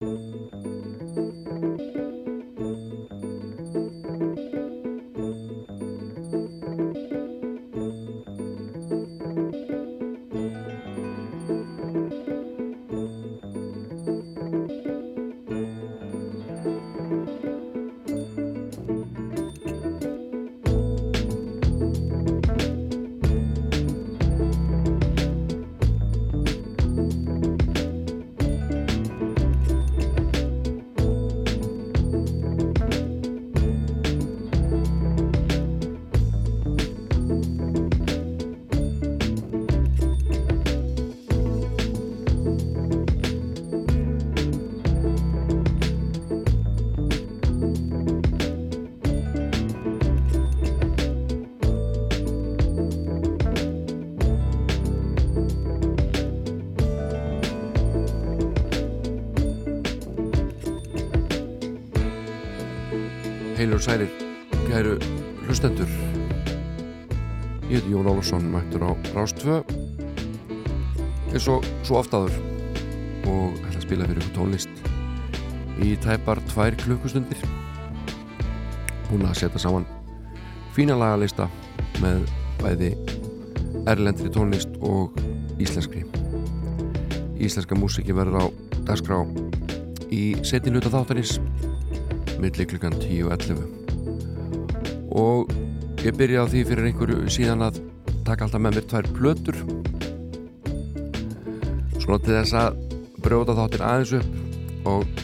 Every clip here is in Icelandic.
Música og sælir, kæru hlustendur. Ég heiti Jón Ólafsson, mættur á Rástvö eins og svo oftaður og ætla að spila fyrir ykkur tónlist. Í tæpar tvær klukkustundir. Búin að setja saman fína lagalista með bæði erlendri tónlist og íslenskri. Íslenska músiki verður á dagskrá í setin hluta þáttanins millir klukkan 10 og 11 og ég byrja á því fyrir einhverju síðan að taka alltaf með mér tvær plötur. Svona til þess að brjóta þáttir aðeins upp og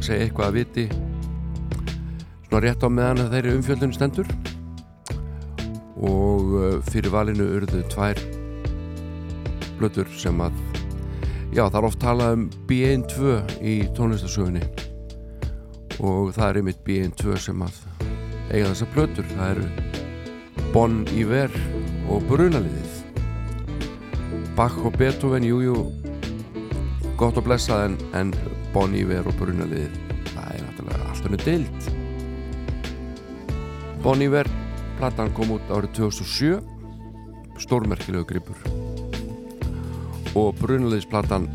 segja eitthvað að viti. Svona rétt á meðan að þeirri umfjöldun stendur. Og uh, fyrir valinu urðu tvær plötur sem að já það er oft talað um B1-2 í tónlistasögunni og það er einmitt B1-2 sem að eiga þessa plötur. Það eru Bon Iver og Brunaliðið. Bach og Beethoven, jújú gott og blessað en, en Bon Iver og Brunaliðið það er náttúrulega alltaf með deilt Bon Iver platan kom út árið 2007 stórmerkilegu gripur. Og Brunaliðsplatan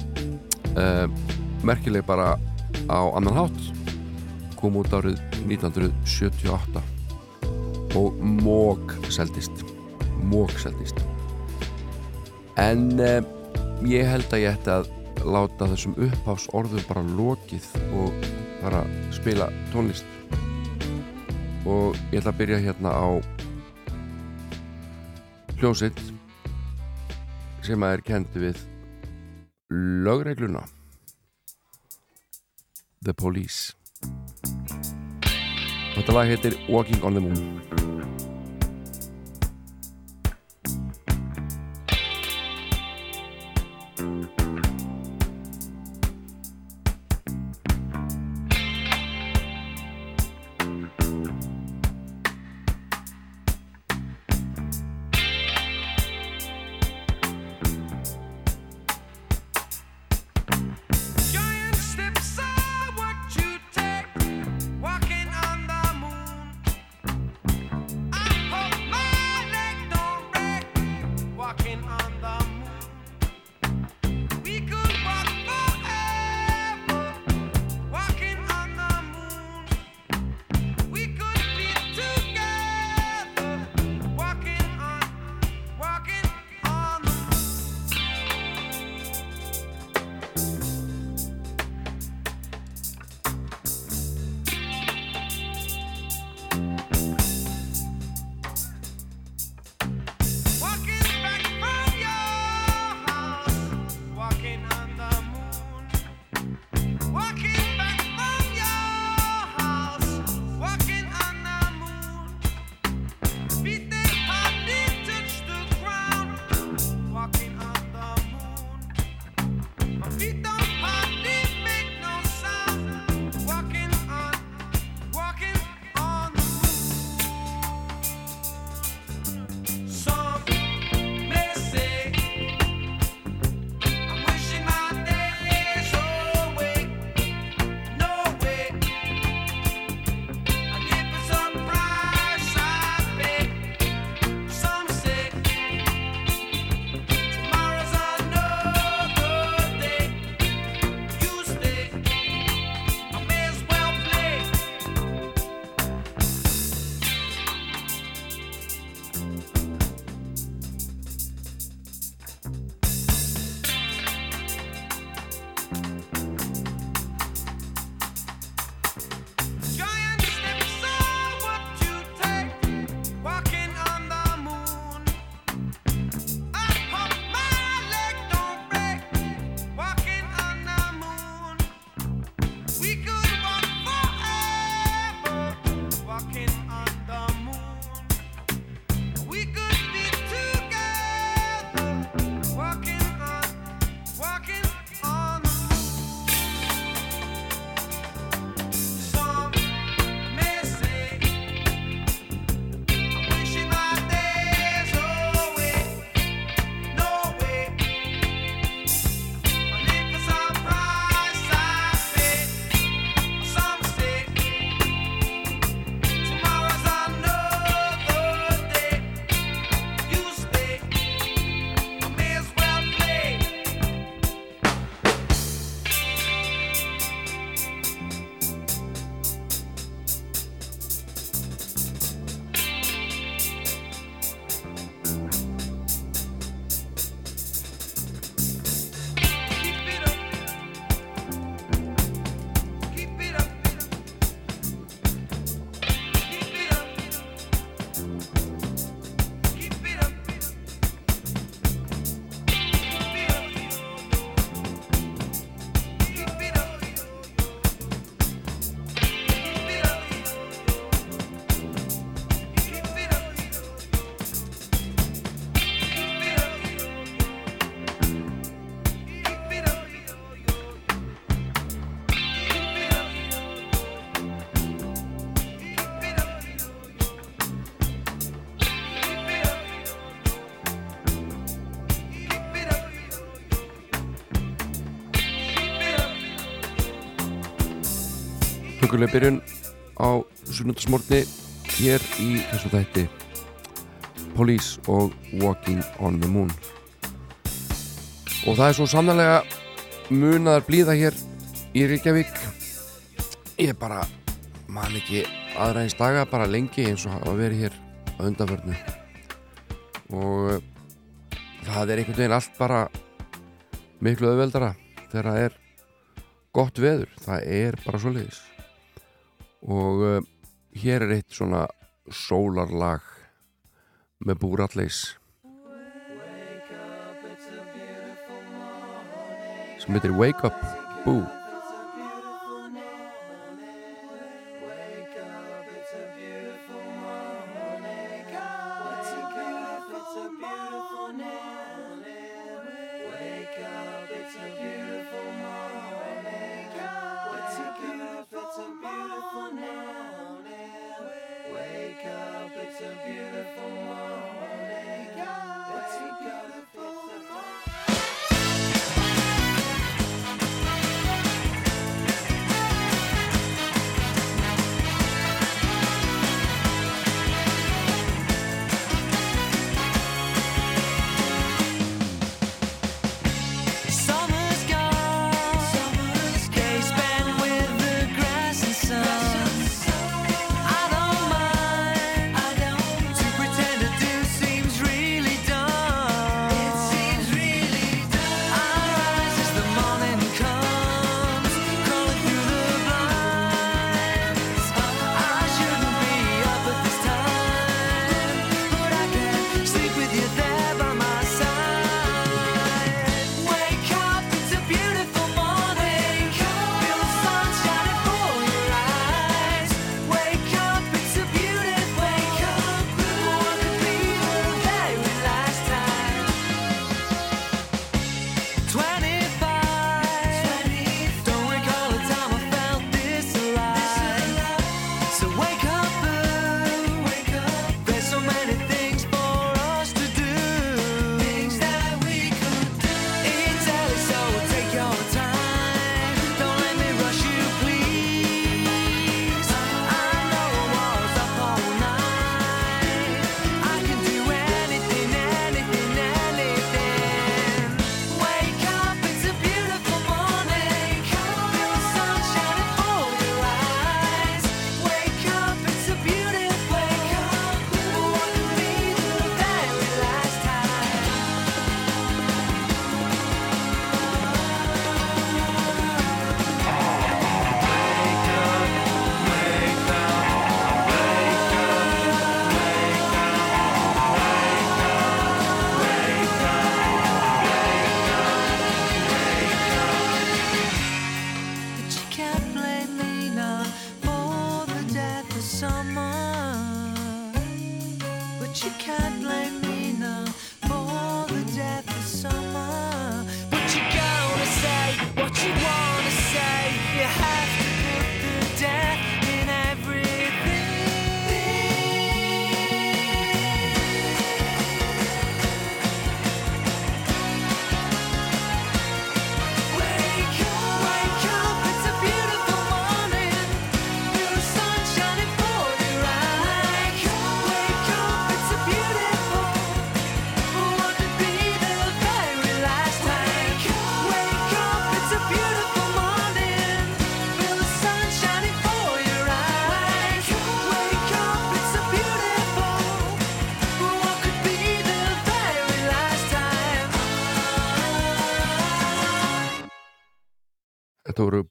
uh, merkileg bara á annan hátt kom út árið 1978 og mók seldist. Mók seldist. En eh, ég held að ég ætti að láta þessum uppháfs orðum bara lokið og bara spila tónlist. Og ég ætla að byrja hérna á hljómsitt sem að er kendi við lögregluna. The Police Þetta lag heitir Walking on the Moon. Giant Tökulega byrjun á sunnundasmórni hér í þessu þætti. Police og Walking on the Moon. Og það er svo sannlega munaðar blíða hér í Reykjavík. Ég bara man ekki aðra eins daga bara lengi eins og hafa verið hér á undanförnu. Og eh, það er einhvern veginn allt bara miklu auðveldara þegar það er gott veður, það er bara svo leiðis og uh, hér er eitt svona sólarlag með búralleis sem heitir Wake Up Boo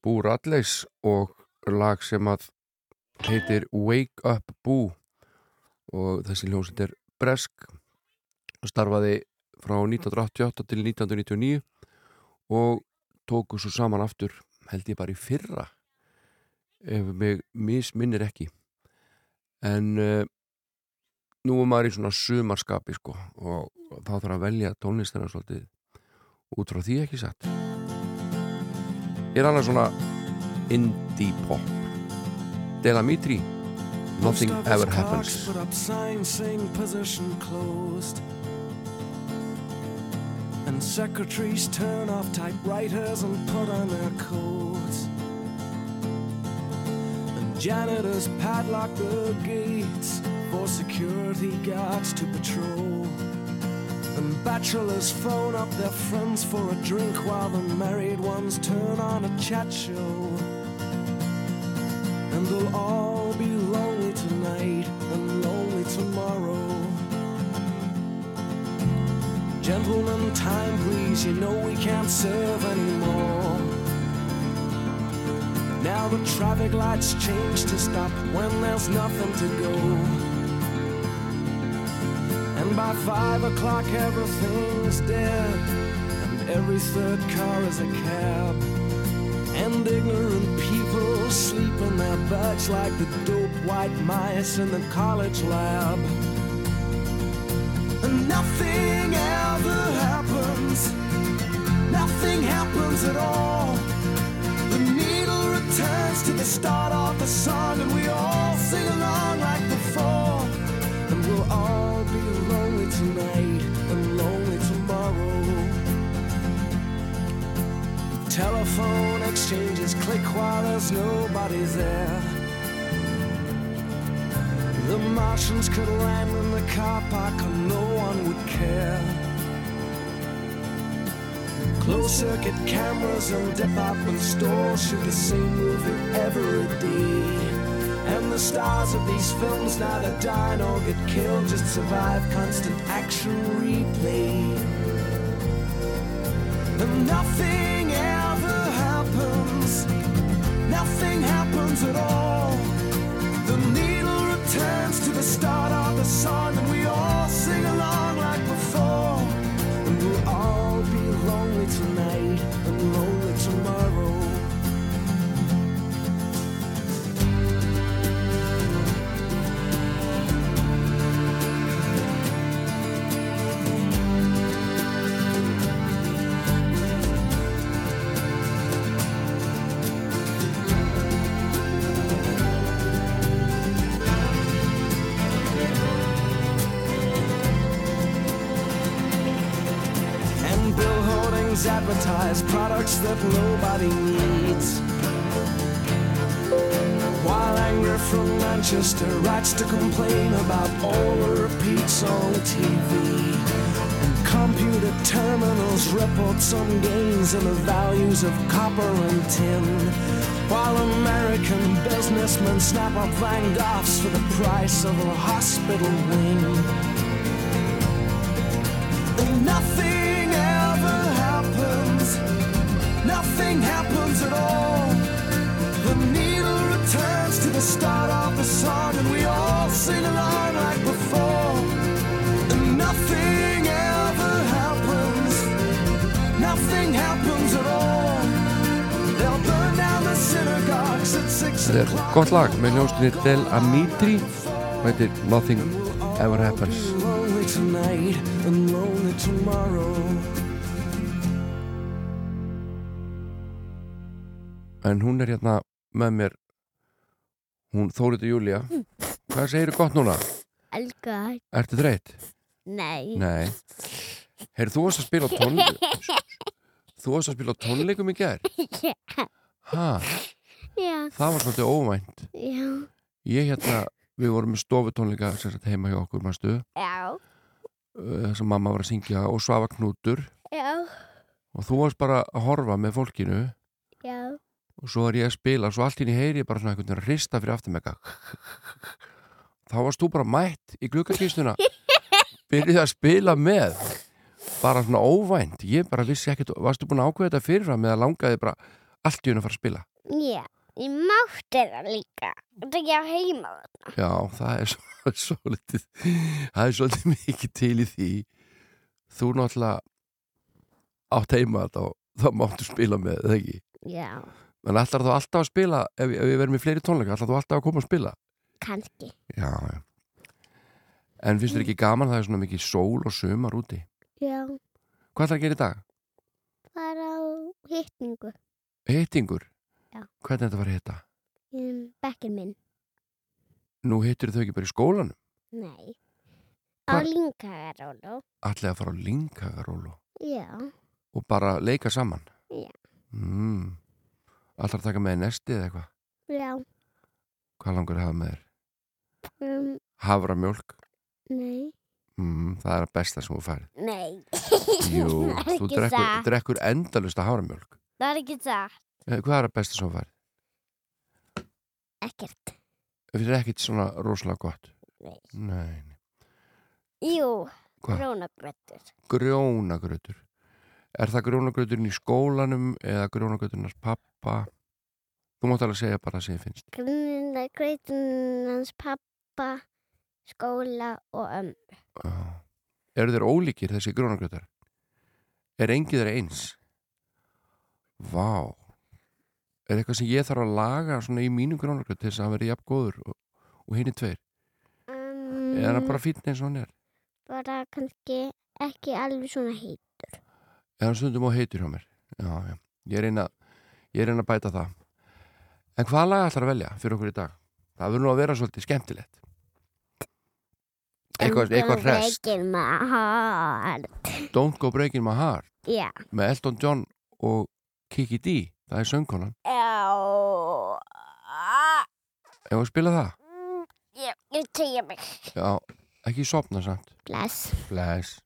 Bú Radleys og lag sem að heitir Wake Up Boo og þessi hljómsveit er Bresk starfaði frá 1988 til 1999 og tóku svo saman aftur held ég bara í fyrra ef mig misminnir ekki. En uh, nú er maður í svona sumarskapi sko og þá þarf að velja tónlistina svolítið út frá því ekki satt er annars svona indie pop Delamitri Nothing Post office ever clerks happens Put up signs saying position closed. And secretaries turn off typewriters and put on their coats. Janitors padlock the gates for security guards to patrol. And bachelors phone up their friends for a drink while the married ones turn on a chat show. And they'll all be lonely tonight and lonely tomorrow. Gentlemen, time please, you know we can't serve anymore. Now the traffic lights change to stop when there's nothing to go. And by five o'clock everything's dead, and every third car is a cab. And ignorant people sleep in their beds like the dope white mice in the college lab. And nothing ever happens, nothing happens at all. The needle returns to the start of the song, and we all sing along like before. And we'll all tonight and lonely tomorrow. Telephone exchanges click while there's nobody there. The Martians could land in the car park and no one would care. Closed circuit cameras and department stores shoot the same movie every day. And the stars of these films neither die nor get killed, just survive constant action replay. And nothing ever happens, nothing happens at all. The needle returns to the start of the song, and we all sing along like before. And we'll all be lonely tonight and lonely tomorrow. Nobody needs. While anger from Manchester writes to complain about all the repeats on the TV. And computer terminals report some gains in the values of copper and tin. While American businessmen snap up Van Goghs for the price of a hospital wing. Þetta er gott lag með ljóstinni Del Amitri Þetta er Nothing Ever Happens. En hún er hérna með mér Hún Þórið Júlía Hvað segirðu gott núna? Elga, Ertu þreytt? nei. Nei Heyrðu, þú varst að spila á tón Þú varst að spila tónleikum í gær Ha, Já, það var svolítið óvænt. Já, Ég hérna, við vorum með stofutónleika heima hjá okkur, manstu? Já, þar sem mamma var að syngja og svafa knútur. Já, og þú varst bara að horfa með fólkinu. Já, og svo er ég að spila og svo allt í henni heyri ég bara svona einhvern veginn að hrista fyrir aftur með þá varst þú bara mætt í glukkakistuna byrjuði að spila með. Bara svona óvænt. Ég bara vissi ekkert, varstu búin að ákveða þetta fyrirfram eða langaði bara allt í henni að fara að spila? Já. Ég mátti það líka. Þetta er ekki á heima þarna. já, það er svo, svo litið það er svolítið mikið til í því þú náttúrulega átt heima þetta og þá máttu spila með, eða ekki Já, en ætlar þú alltaf að spila ef, ef við verðum í fleiri tónleika, ætlar þú alltaf að koma að spila kannski. Já, já. En finnst þér ekki gaman að það er svona mikið sól og sumar úti? Já, Hvað ætlar að gera í dag? fara á hittningu. Hittingur? Já. Hvernig er þetta fara að hitta? Um, Bekkin minn. Nú hittir þau ekki bara í skólanum? Nei. Á Lingagarólu. Ætlaði að fara á linkagarólu Já, og bara leika saman? Já. Mm. Ætlar að taka með nesti eða eitthvað? já. Hvað langar að hafa með þér? Um, Havramjólk, nei. mm, það er að besta sem þú færið. Nei. Jú, Það þú drekkur, drekkur endalust að havramjólk. Það er ekki það. Eh, Hvað er að besta sem þú færið? Ekkert. Það er ekkit svona rosalega gott. Nei. Nei. Jú, Hvað? rónagröttur. Grjónagrautur. Er það grjónagrauturinn í skólanum eða grjónagrauturinn hans pappa? Þú mátt alveg segja bara það sem ég finnst. Hans pappa, skóla og ömmu. Já. Eru þeir ólíkir þessi grjónagrautar? Er engið þeir eins? Vá. Er eitthvað sem ég þarf að laga svona í mínu grjónagraut til þess að hann verði jafn góður og, og hinni tveir? Um, er hann bara fínn eins og hann er? bara kannski ekki alveg svona heit. Eða hann stundum á heitur hjá mér? Já, já. Ég er er eina að bæta það. En hvað lag ætlar að velja fyrir okkur í dag? Það verður nú að vera svolítið skemmtilegt. Eitthvað, eitthvað rest. Breaking my heart. Don't go breaking my heart Já. með Elton John og Kiki D. Það er söngkonan. Já. Ef að spila það? Já, ég tegja mig. Já, ekki sopna samt. Bless. Bless.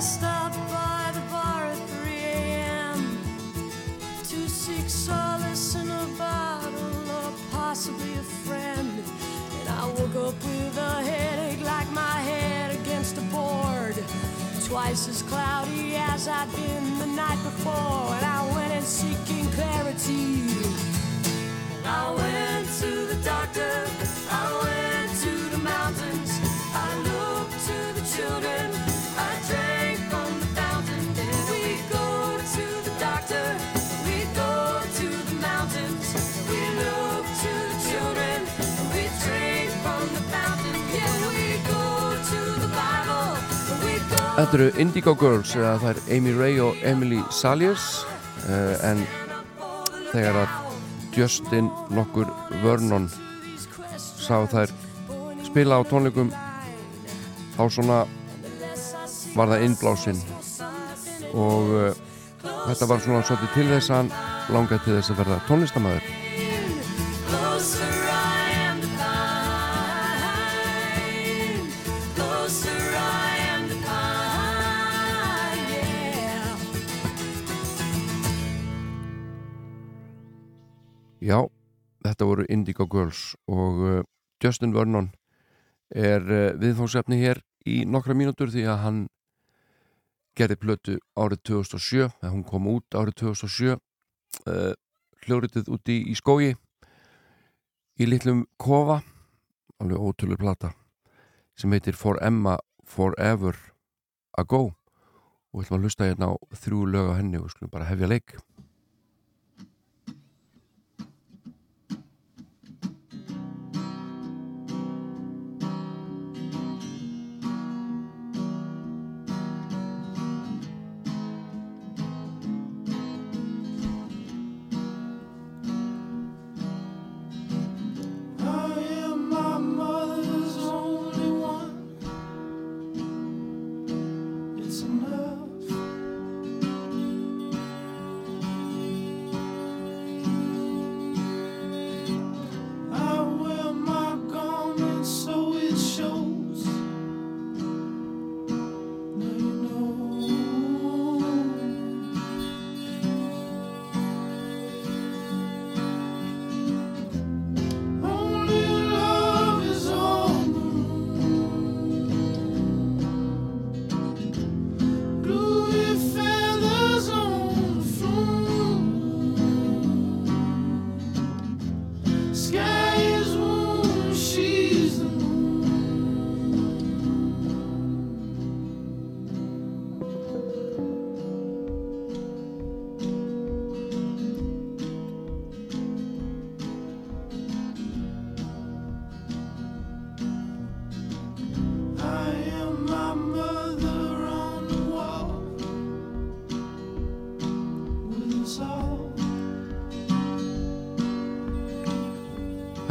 I stopped by the bar at 3 a.m. to seek solace in a bottle or possibly a friend. And I woke up with a headache like my head against a board. Twice as cloudy as I'd been the night before. And I went in seeking clarity. I went to the doctor. Þetta eru Indigo Girls eða það er Amy Ray og Emily Saliers uh, en þegar að Justin nokkur Vernon sá þær spila á tónleikum þá svona var það innblásinn. Og uh, þetta var svona svolítið til þess að langaði til þess að verða tónlistamæður Já, þetta voru Indigo Girls og uh, Justin Vernon er uh, viðfóngsefni hér í nokkra mínútur því að hann gerði plötu árið 2007 eða hún kom út árið 2007 uh, hljóritið úti í, í skógi í litlum kofa alveg ótrúlega plata sem heitir For Emma Forever Ago. Og við ætlum að hlusta hérna á þrjú lög á henni og við skulum bara hefja leik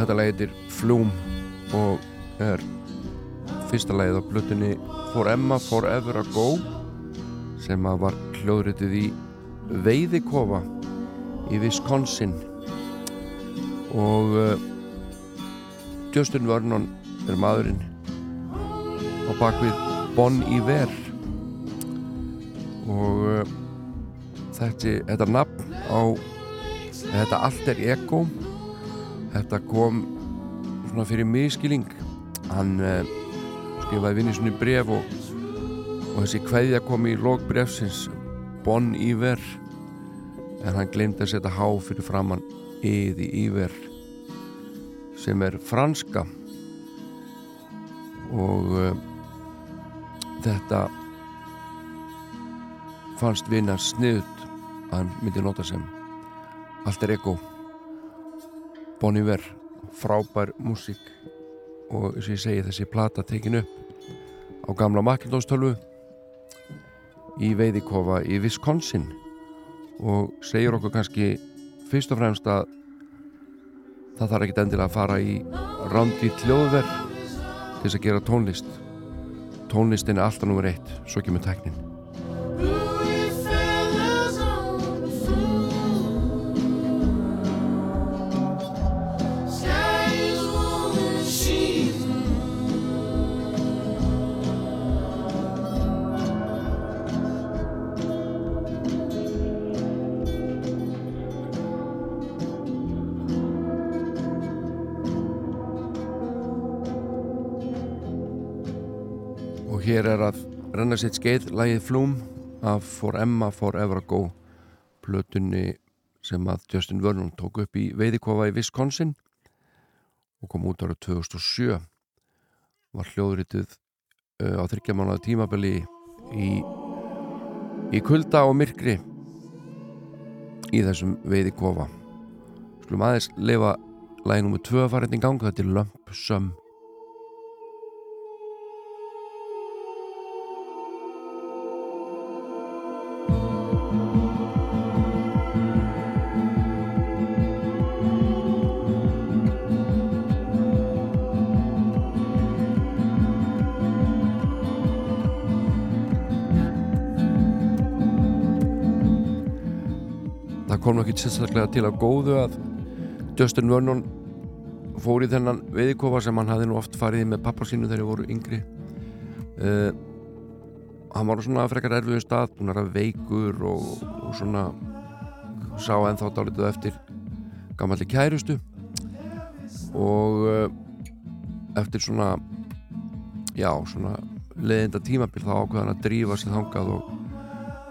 Þetta lag heitir Flúm og er fyrsta lagið á blötunni For Emma Forever Ago sem að var hljóðritið í Veiðikofa í Wisconsin. Og uh, Justin Vernon er maðurinn á bakvið Bon Iver. Og uh, þetta, þetta nafn á þetta allt er ego þetta kom svona fyrir miskiling hann uh, skrifaði vinni svona bref og, og þessi kveðja kom í lók brefsins Bon Iver. En hann glemdi að setja há fyrir framann yði íver sem er franska. Og uh, þetta fannst vinna sniðut að hann myndi nota sem alter ego Bon Iver frábær músík. Og eins og ég segi þessi plata tekin upp á gamla Macintosh-tölvu í veiðikofa í Wisconsin. Og segir okkur kannski fyrst og fremst að það þarf ekkit endilega að fara í rándi hljóðverð til þess að gera tónlist. Tónlistin er alltaf nummer eitt svo kemur teknin að renna sitt skeið lagið Flúm af For Emma Forever Ago plötunni sem að Justin Vernon tók upp í veiðikofa í Wisconsin og kom út ára 2007 var hljóðrituð uh, á þryggjamánaða tímabili í, í kulda og myrkri í þessum veiðikofa skulum aðeins leifa lagið nummið 2 farið í gang þetta er Lump Sum sérstaklega til að góðu að Justin Vernon fór í þennan veiðikofa sem hann hafði nú oft farið með pappa sínu þegar þeir voru yngri. Uh, hann var svona frekar erfiðum stað búin að veikur og, og svona sá ennþá dálítið eftir gammalli kærustu. Og uh, eftir svona já, svona leðinda tímabil þá ákveðan að drífa sér þangað og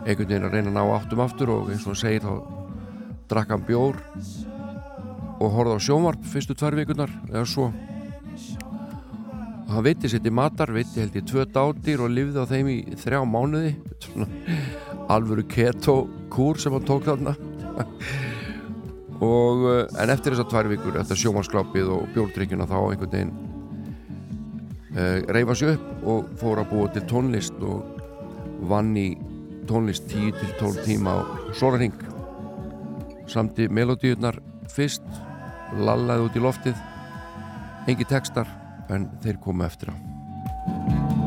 einhvern veginn að reyna að ná áttum aftur og eins og hann segir þá drakk hann bjór og horfði á sjómarp fyrstu tvær vikunar eða svo. Og hann veitti sitt í matar veitti held ég tvö dátir og lifði á þeim í þrjá mánuði. Alvöru keto kúr sem hann tók þarna. Og eh, en eftir þessar tvær vikur eftir sjómarsklápið og bjórdrykkjuna þá einhvern veginn uh, reyfa sér upp og fór að búa til tónlist og vann í tónlist 10 til 12 tíma á sólarhing samti melodíunar fyrst lallaði út í loftið engi textar en þeir komu eftir á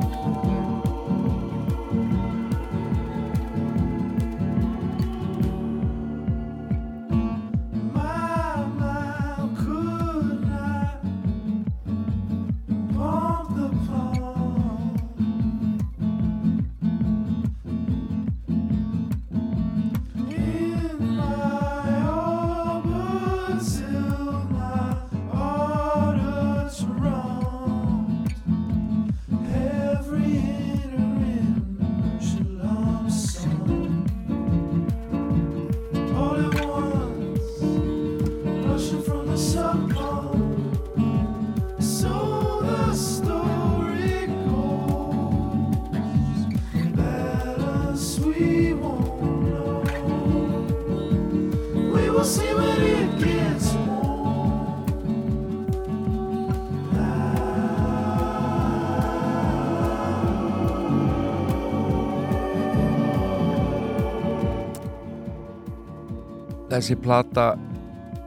þessi plata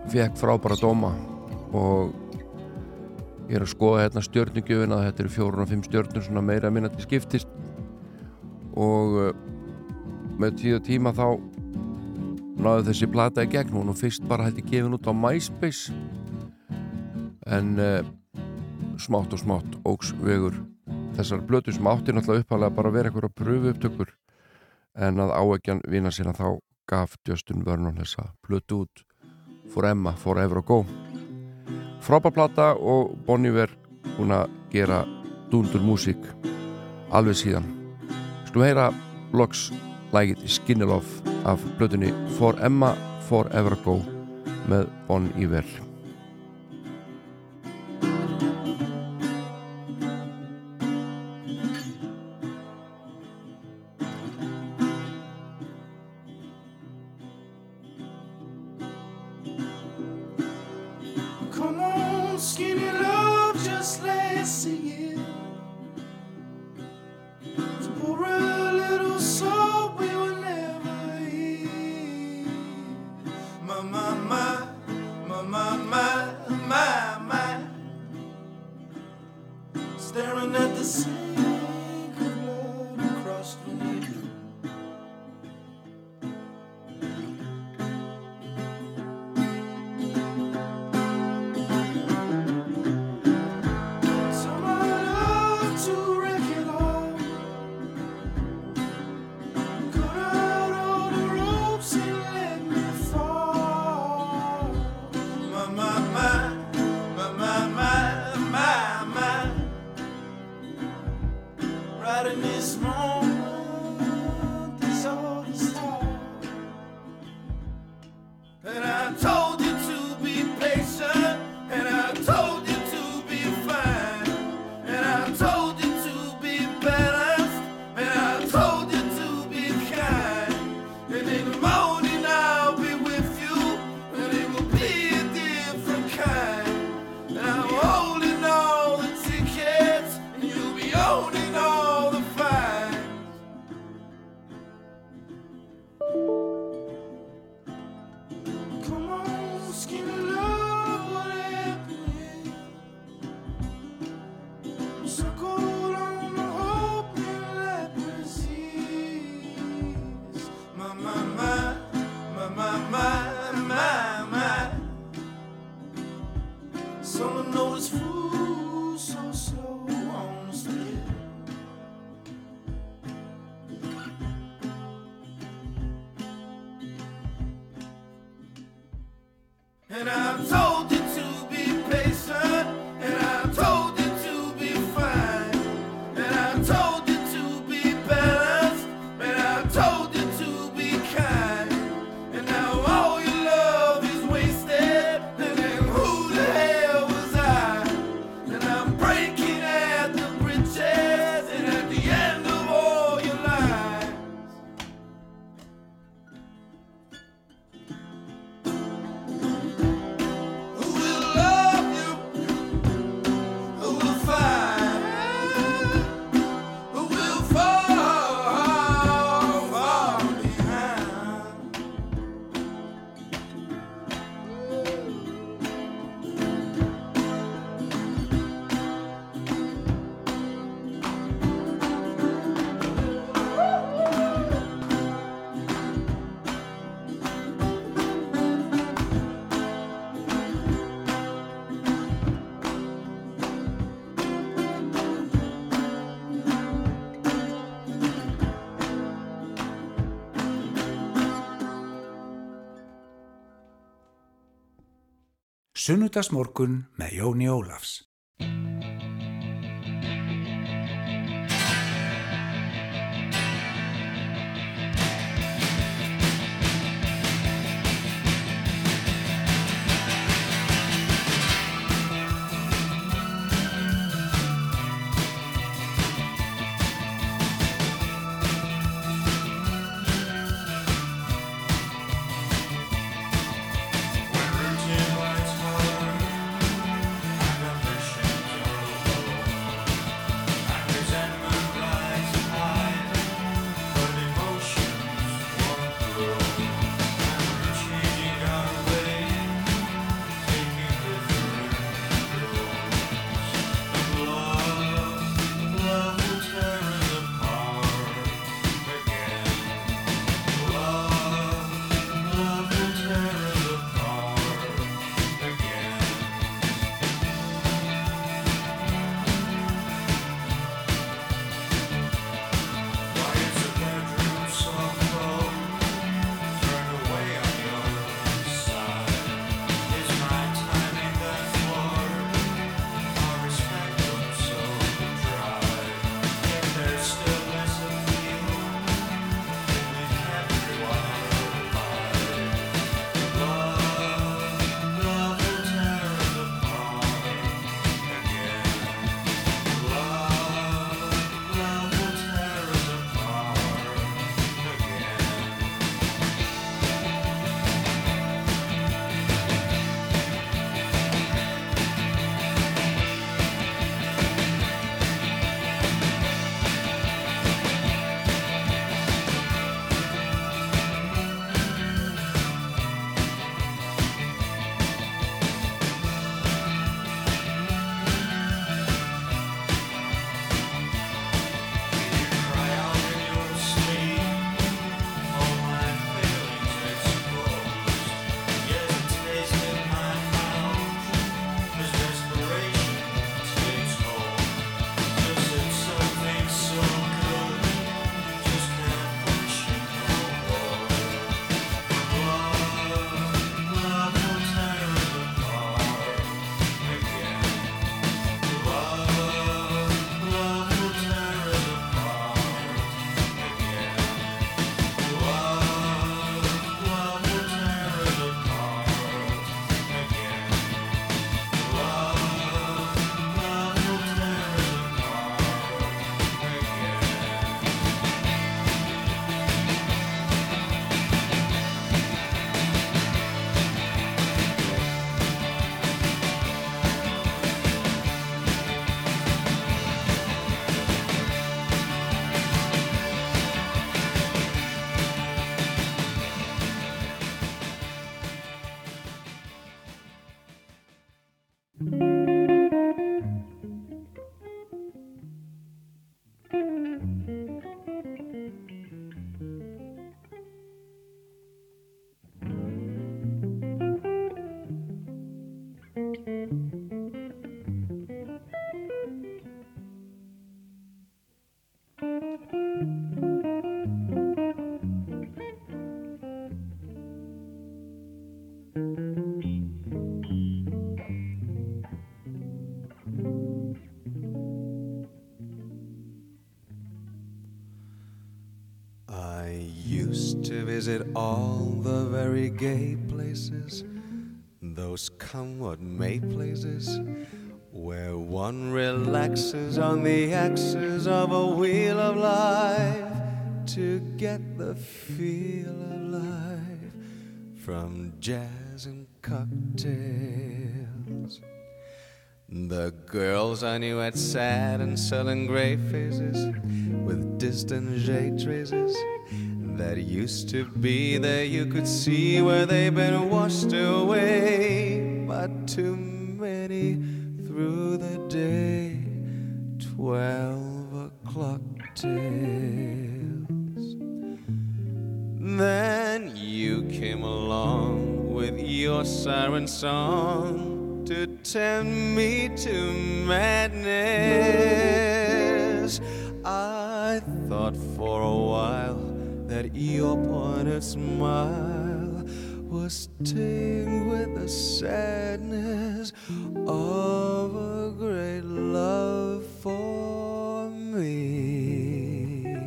fekk frábæra dóma og ég er að skoða hérna stjörnugjöfin að þetta eru fjórun og fimm stjörnur svona meira minna til skiptist og uh, með tíð og tíma þá náðu þessi plata í gegn og fyrst bara hætti gefin út á MySpace. En uh, smátt og smátt ógs vegur þessar blötu sem átti náttúrulega uppalega bara að vera eitthvað að pröfu upptökur en að áegjan vina sína þá gaf Justin Vernon þessa blötu út. For Emma, Forever Go. Frábærplata og Bon Iver búin að gera dundur músík alveg síðan. Skulum heyra loks lægið Skinny Love af blötunni For Emma Forever Go með Bon Sunnudagsmorgun með Jóni Ólafs. To visit all the very gay places, those come what may places, where one relaxes on the axis of a wheel of life to get the feel of life from jazz and cocktails. The girls I knew had sad and sullen gray faces with distant jade traces that used to be there. You could see where they've been washed away, but too many through the day. Twelve o'clock tales. Then you came along with your siren song to tempt me to madness. Your pointed smile was tinged with the sadness of a great love for me.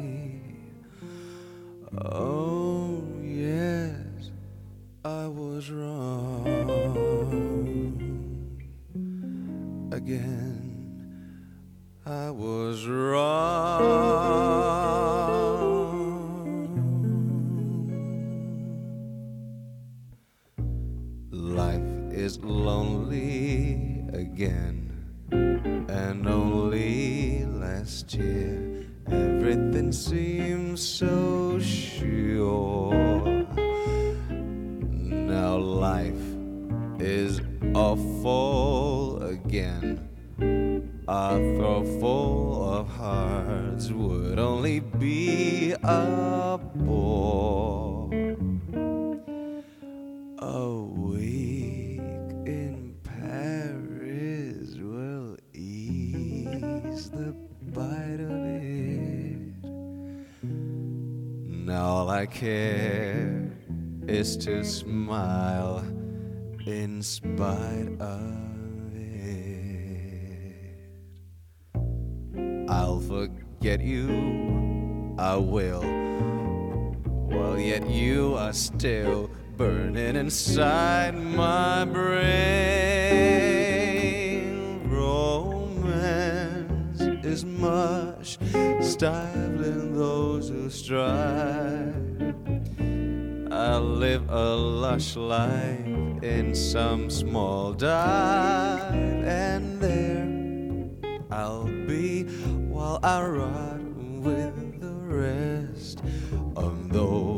Oh, yes, I was wrong. Again, I was wrong. Again. And only last year everything seemed so sure. Now life is awful again. A throw full of hearts would only be a bore. Oh, a week the bite of it. Now all I care is to smile in spite of it. I'll forget you, I will. While yet you are still burning inside my brain. Is much stifling those who strive. I'll live a lush life in some small dive, and there I'll be while I rot with the rest of those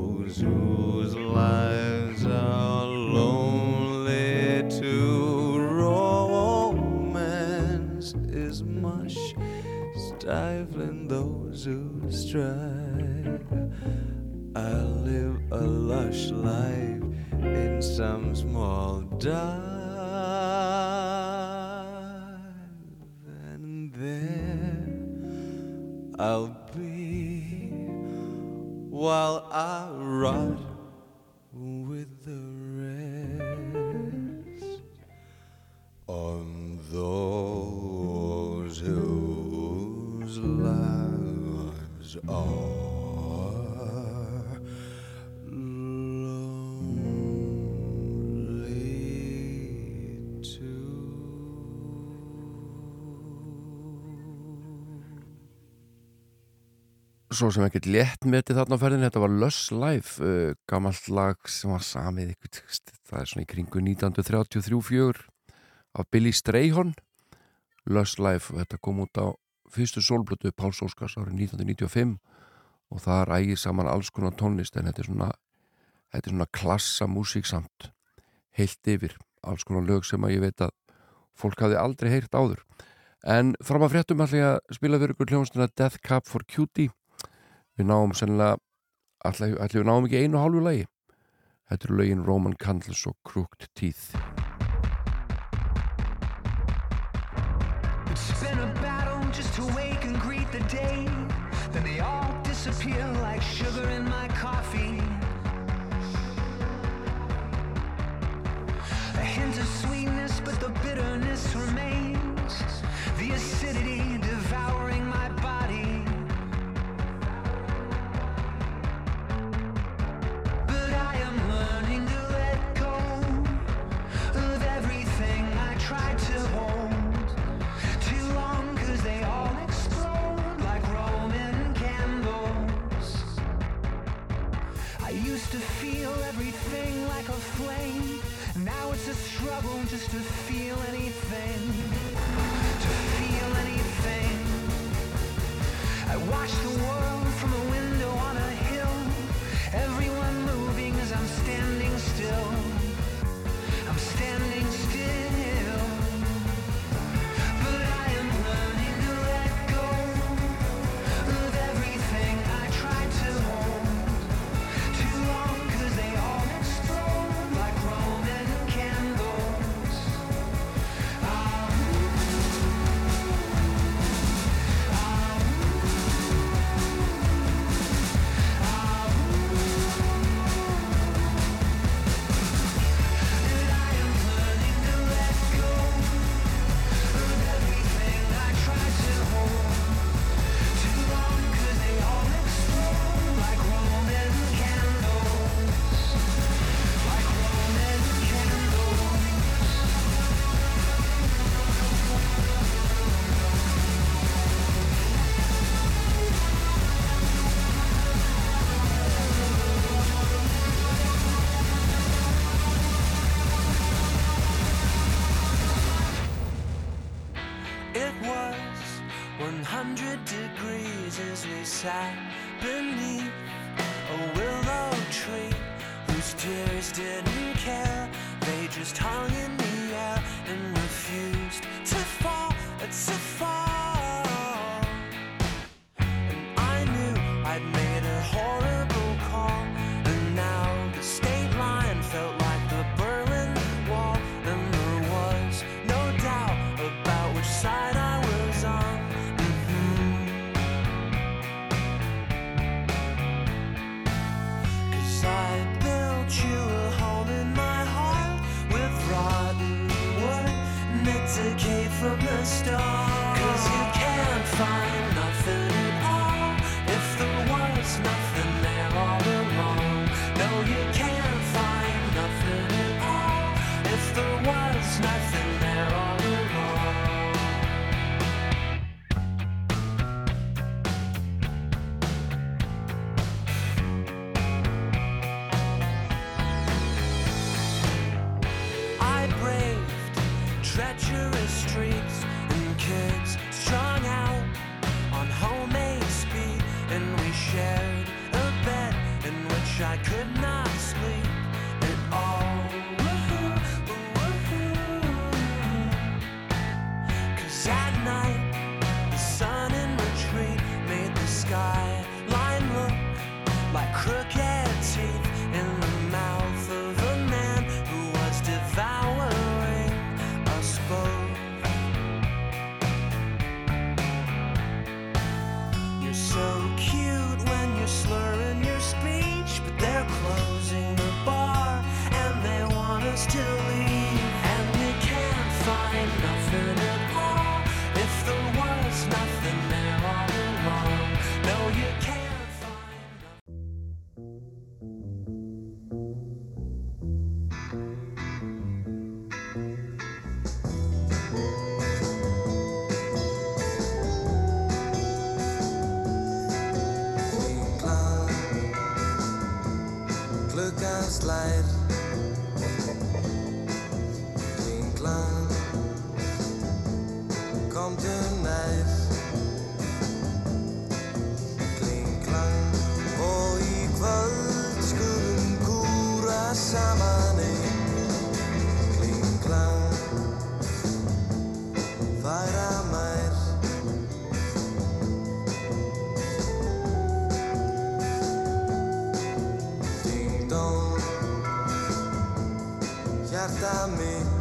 准 Svo sem ekkert létt metið þarna á ferðinni, þetta var Lush Life, uh, gamalt lag sem var samið ykkur, það er svona í kringu 1933-4 af Billy Strayhorn, Lush Life, þetta kom út á fyrstu sólblötu Páls Óskars árið 1995 og það ægir saman alls konar tónlist en þetta er svona, þetta er svona klassa músík samt, heilt yfir, alls konar lög sem að ég veit að fólk hafi aldrei heyrt áður. En fram að fréttum ætla ég að spila fyrir ykkur hljónstuna Death Cab for Cutie við náum sennilega allir við náum ekki einu hálfu lagi þetta eru lögin Roman Candles og Crooked Teeth It's been a battle just to wake and greet the day. Then they all disappear like sugar in my coffee. A hint of sweetness, but the bitterness remains. The acidity devouring plain. Now it's a struggle just to feel anything. To feel anything. I watch the world. recartarme.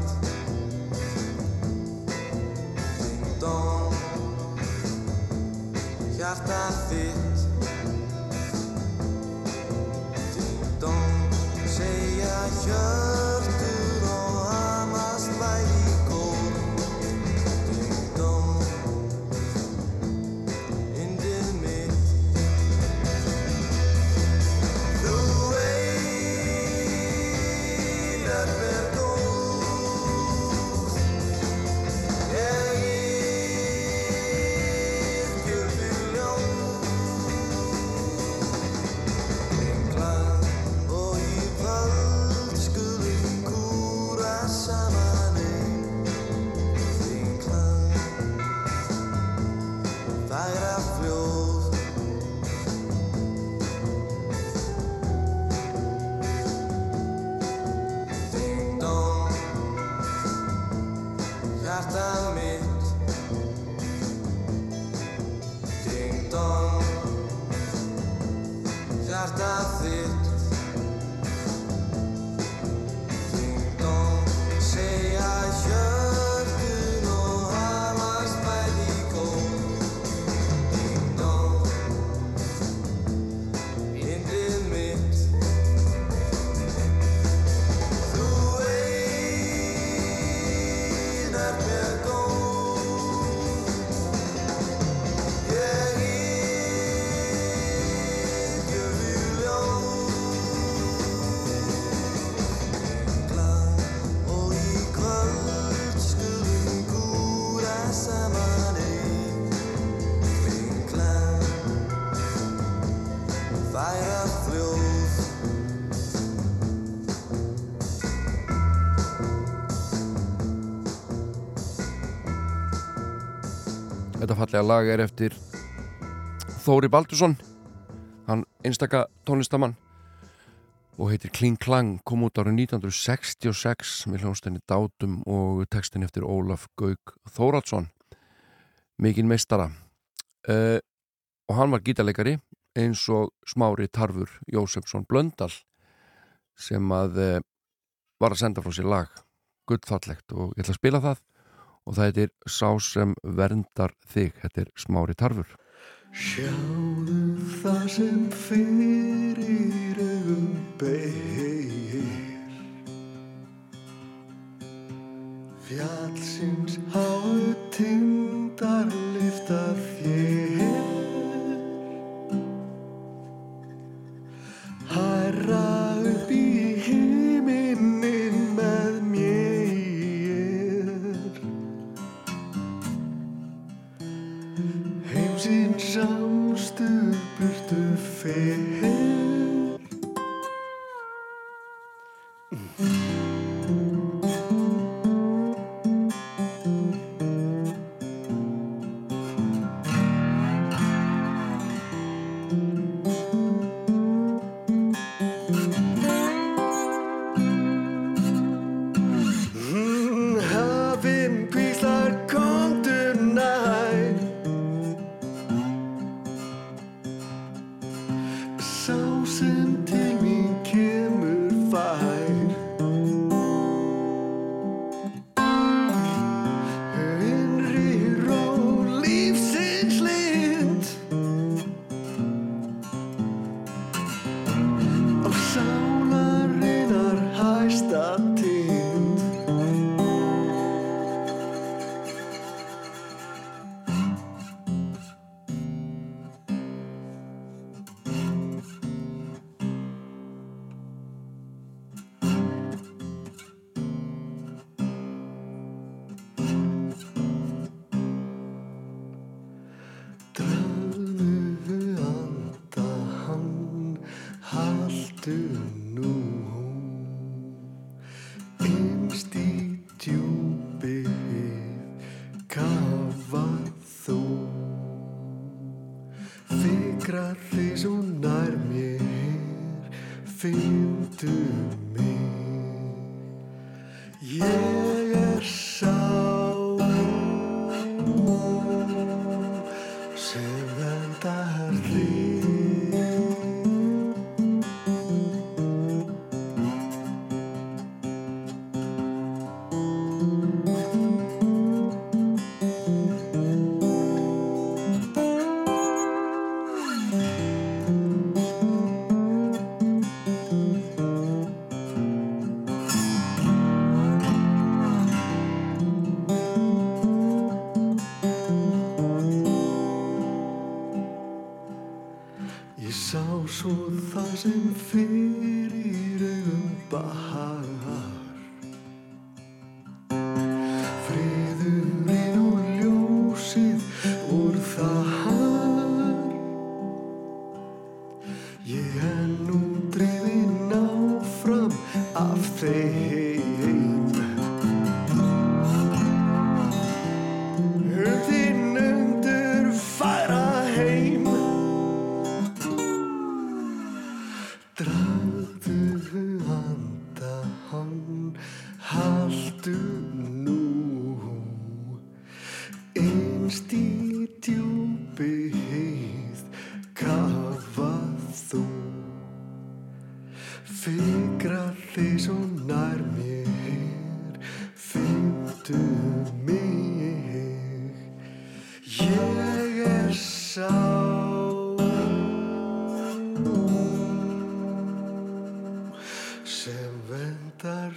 Fallega lag er eftir Þóri Baldursson hann einstaka tónlistamann og heitir Kling Klang kom út árið 1966 með hljónstinni Dátum og textin eftir Ólaf Gauk Þóradsson mikinn meistara. Uh, og hann var gítarleikari eins og smári Tarfur Jósefsson Blöndal sem að uh, var að senda frá sér lag. Gullfallegt og ég ætla að spila það og það heitir Sá sem verndar þig. Þetta er smári Tarfur. Sjáðu það sem fyrir augum beir Fjallsins háu tindar lifta þér. Hæra upp うん。Sem vendar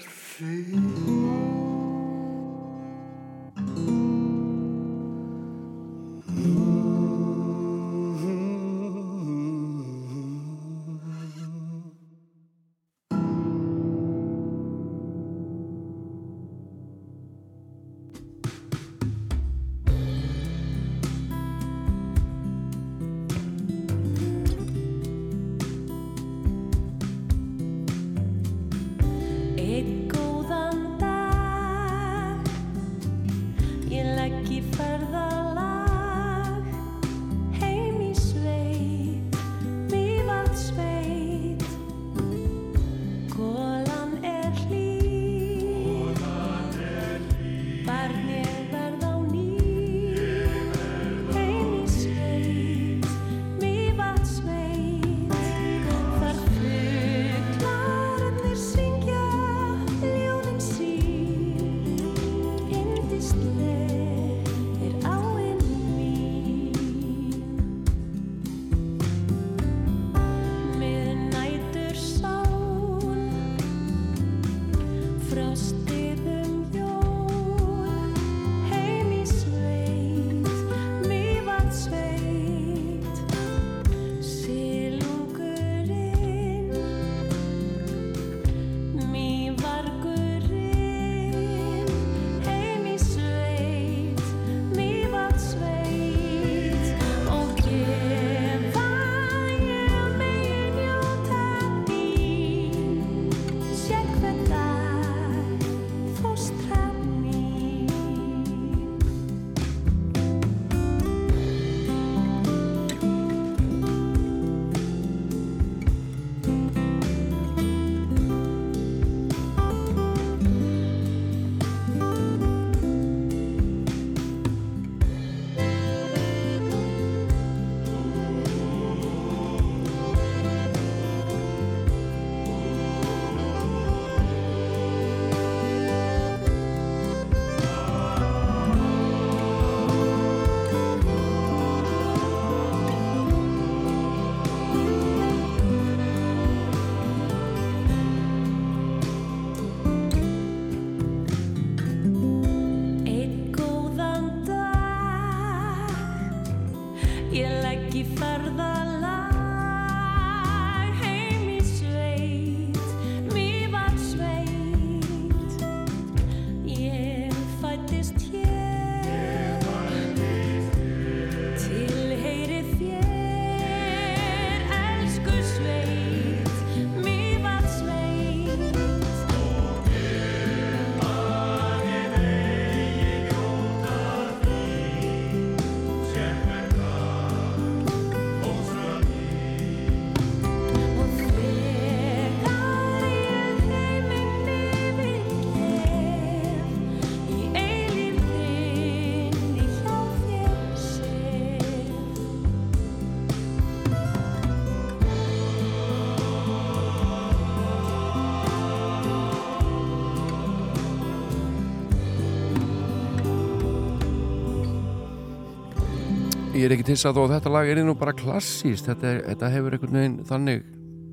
Ég er ekki til að þó þetta lag er nú bara klassíst þetta, er, þetta hefur einhvern veginn þannig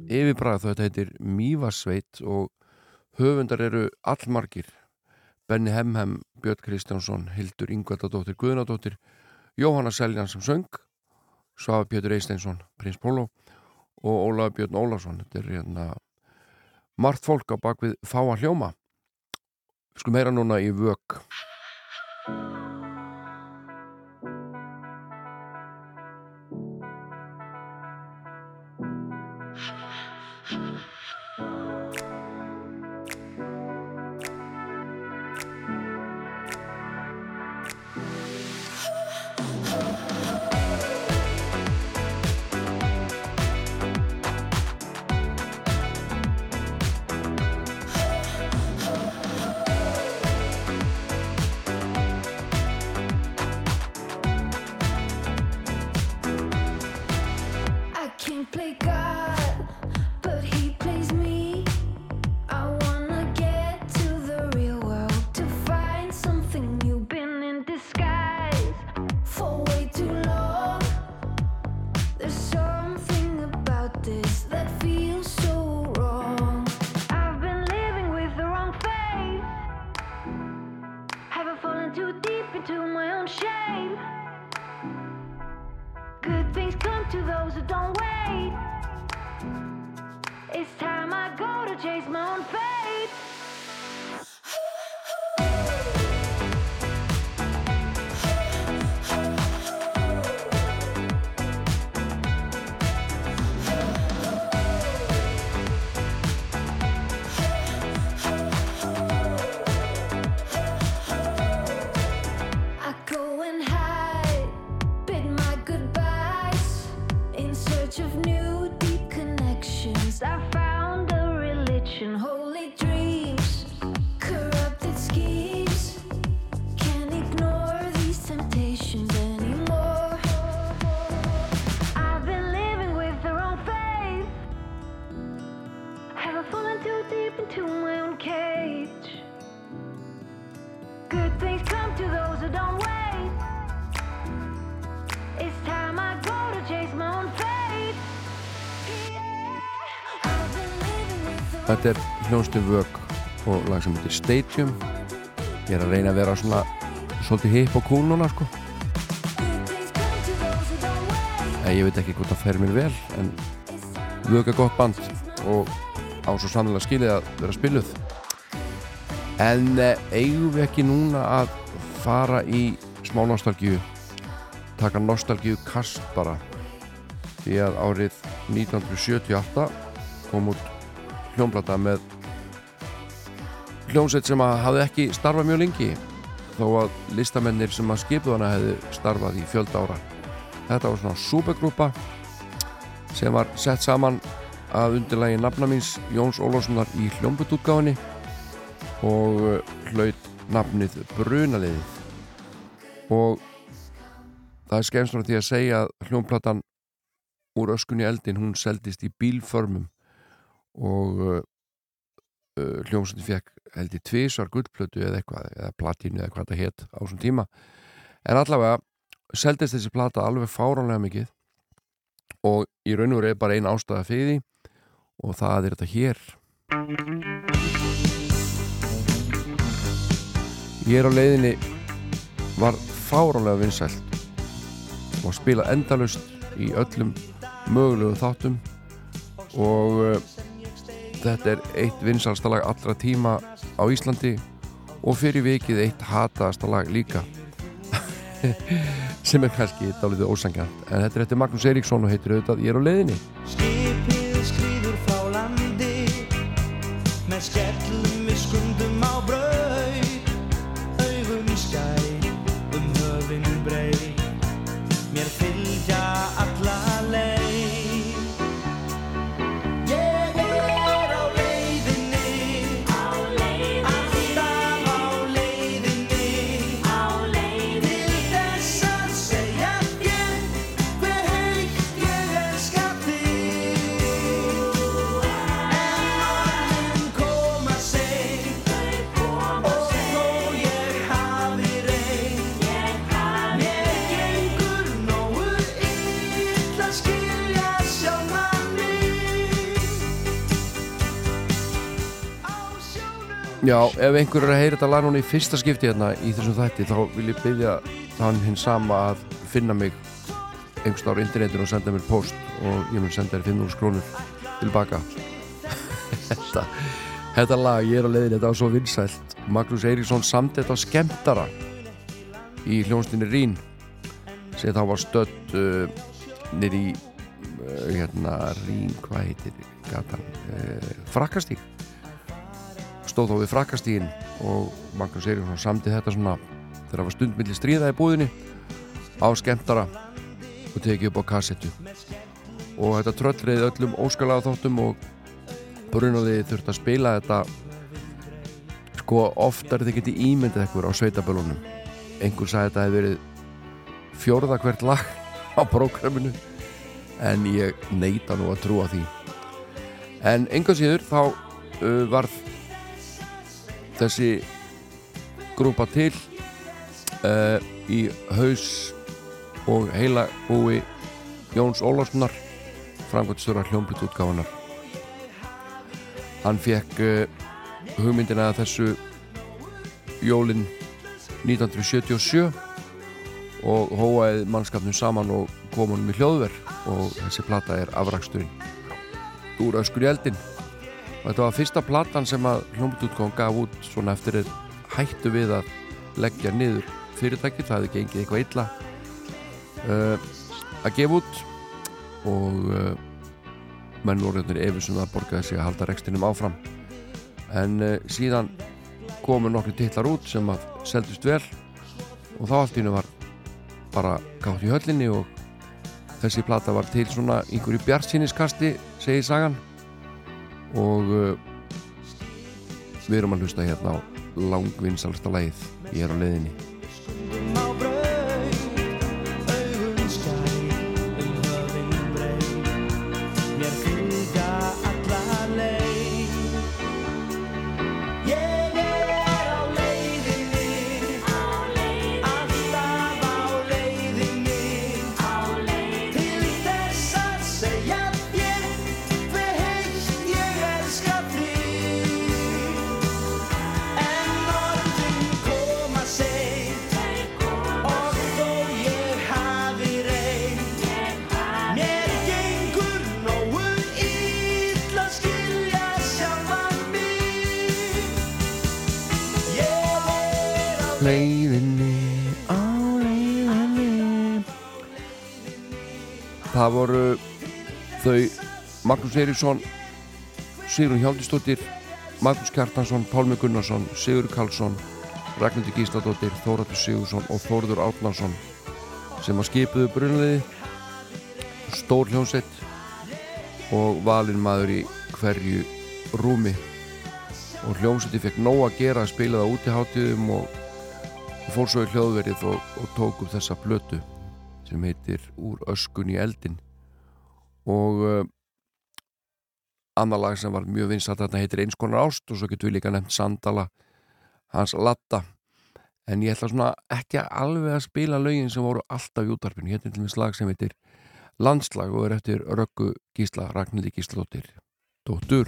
yfirbræð þó þetta heitir Mývasveit og höfundar eru allmargir. Benny Hemhem, Björn Kristjánsson Hildur Ingvaldadóttir, Guðnadóttir Jóhanna Seljan sem söng Svafa Pjötur Eisteinsson, Prins Pólo og Ólaður Björn Ólafsson. Þetta er hérna margt fólk á bakvið fáa hljóma. Við skulum heyra núna í vök. Ég play God. Þetta er hljónstu vök og lag sem heitir Stadium. Ég er að reyna að vera svona svolítið hip og cool núna sko. En ég veit ekki hvort það fer mér vel en vök er gott band og á svo sannlega skilið að vera spiluð en eh, eigum við ekki núna að fara í smá nostalgíu? Taka nostalgíu kast bara. Því að árið 1978 kom út hljómblata með hljómsveit sem að hafði ekki starfað mjög lengi þó að listamennir sem að skipuð hana hefði starfað í fjölda ára. Þetta var svona supergrúpa sem var sett saman að undirlægi nafna míns Jóns Ólafssonar í hljómbutútgáfinni og uh, hlaut nafnið Brunaliðið. Og það er skemmst frá því að segja að hljómplatan úr öskunni eldin hún seldist í bílförmum og uh, uh, hljómsveitin fekk held í tvísar gullplötu eða eitthvað, eða platínu eða hvað þetta hétt á þessum tíma. En allavega seldist þessi plata alveg fáránlega mikið og í raun og veru er bara ein ástæða fyrir því og það er þetta hér. Ég er á leiðinni var fáránlega vinsælt og spila endalust í öllum mögulegu þáttum og uh, þetta er eitt vinsælsta lag allra tíma á Íslandi og fyrir vikið eitt hataðasta lag líka. Sem er kannski dálítið ósangjant en þetta er eftir Magnús Eiríksson og heitir auðvitað Ég er á leiðinni Já, ef einhver er að heyra þetta lag núna í fyrsta skipti hérna í þessum þætti þá vil ég byggja hann hinn sama að finna mig einhvers á internetinu og senda mér post og ég mun senda þér 500 krónur tilbaka. Þetta, þetta lag, ég er á leiðin þetta var svo vinsælt. Magnús Eiríksson samt þetta á skemmtara í hljónstinni Rín sem þá var stödd uh, nýri uh, hérna Rín, hvað heitir gatan, uh, Frakkastík stóð þá við frakkastígin og Magnús Eiríksson samti þetta svona þegar það var stundmilli stríða í búðinni á skemmtara og tekið upp á kassettu. Og þetta tröllriði öllum óskalega þáttum og brunaði þurft að spila þetta. Sko oftar þið geti ímyndið ekkur á sveitabölunum einhver sagði þetta hefði verið fjórða hvert lag á prógraminu en ég neita nú að trúa því. En enga síður þá uh, varð þessi grúpa til uh, í haus og heila búi Jóns Ólafssonar framkvæmstöra hljómblut útgáfanar hann fekk uh, hugmyndina að þessu jólin 1977 og hóaði mannskapnum saman og kom honum í hljóðverk og þessi plata er afraksturinn úr öskur í eldin og þetta var fyrsta platan sem að hljómsutútgón gaf út svona eftir þeir hættu við að leggja niður fyrirtæki, það hefði gengið eitthvað illa. Uh, að gefa út og uh, menn voru hérna efur sem það borgaði sig að halda rekstinum áfram. En uh, síðan komu nokkri titlar út sem að seldust vel og þá allt í hennu var bara gátt í höllinni og þessi plata var til svona einhverju bjartsýniskasti segir sagan og uh, við erum að hlusta hérna á langvinnsalsta lægið ég er á leiðinni Magnús Eiríksson Sigrun Hjáldistóttir Magnús Kjartansson, Pálmi Gunnarsson Sigur Karlsson, Ragnhildur Gísladóttir Þóratur Sigursson og Þórður Átnarsson sem að skipuðu brunliði stór hljónsett og valinn maður í hverju rúmi. Og hljómsetti fekk nóg að gera að spila það út í hátíðum og, og fór svo í hljóðverið og, og tók upp þessa plötu sem heitir Úr öskun í eldin og uh, annar lag sem var mjög vinsat þarna heitir Eins konar ást og svo getur við líka nefnt Sandala hans Latta. En ég ætla svona ekki alveg að spila lögin sem voru alltaf í útarpinu hérna er til þess lag sem heitir Landslag og er eftir Röggu Gísla Ragnhildi Gísladóttir. Dóttur.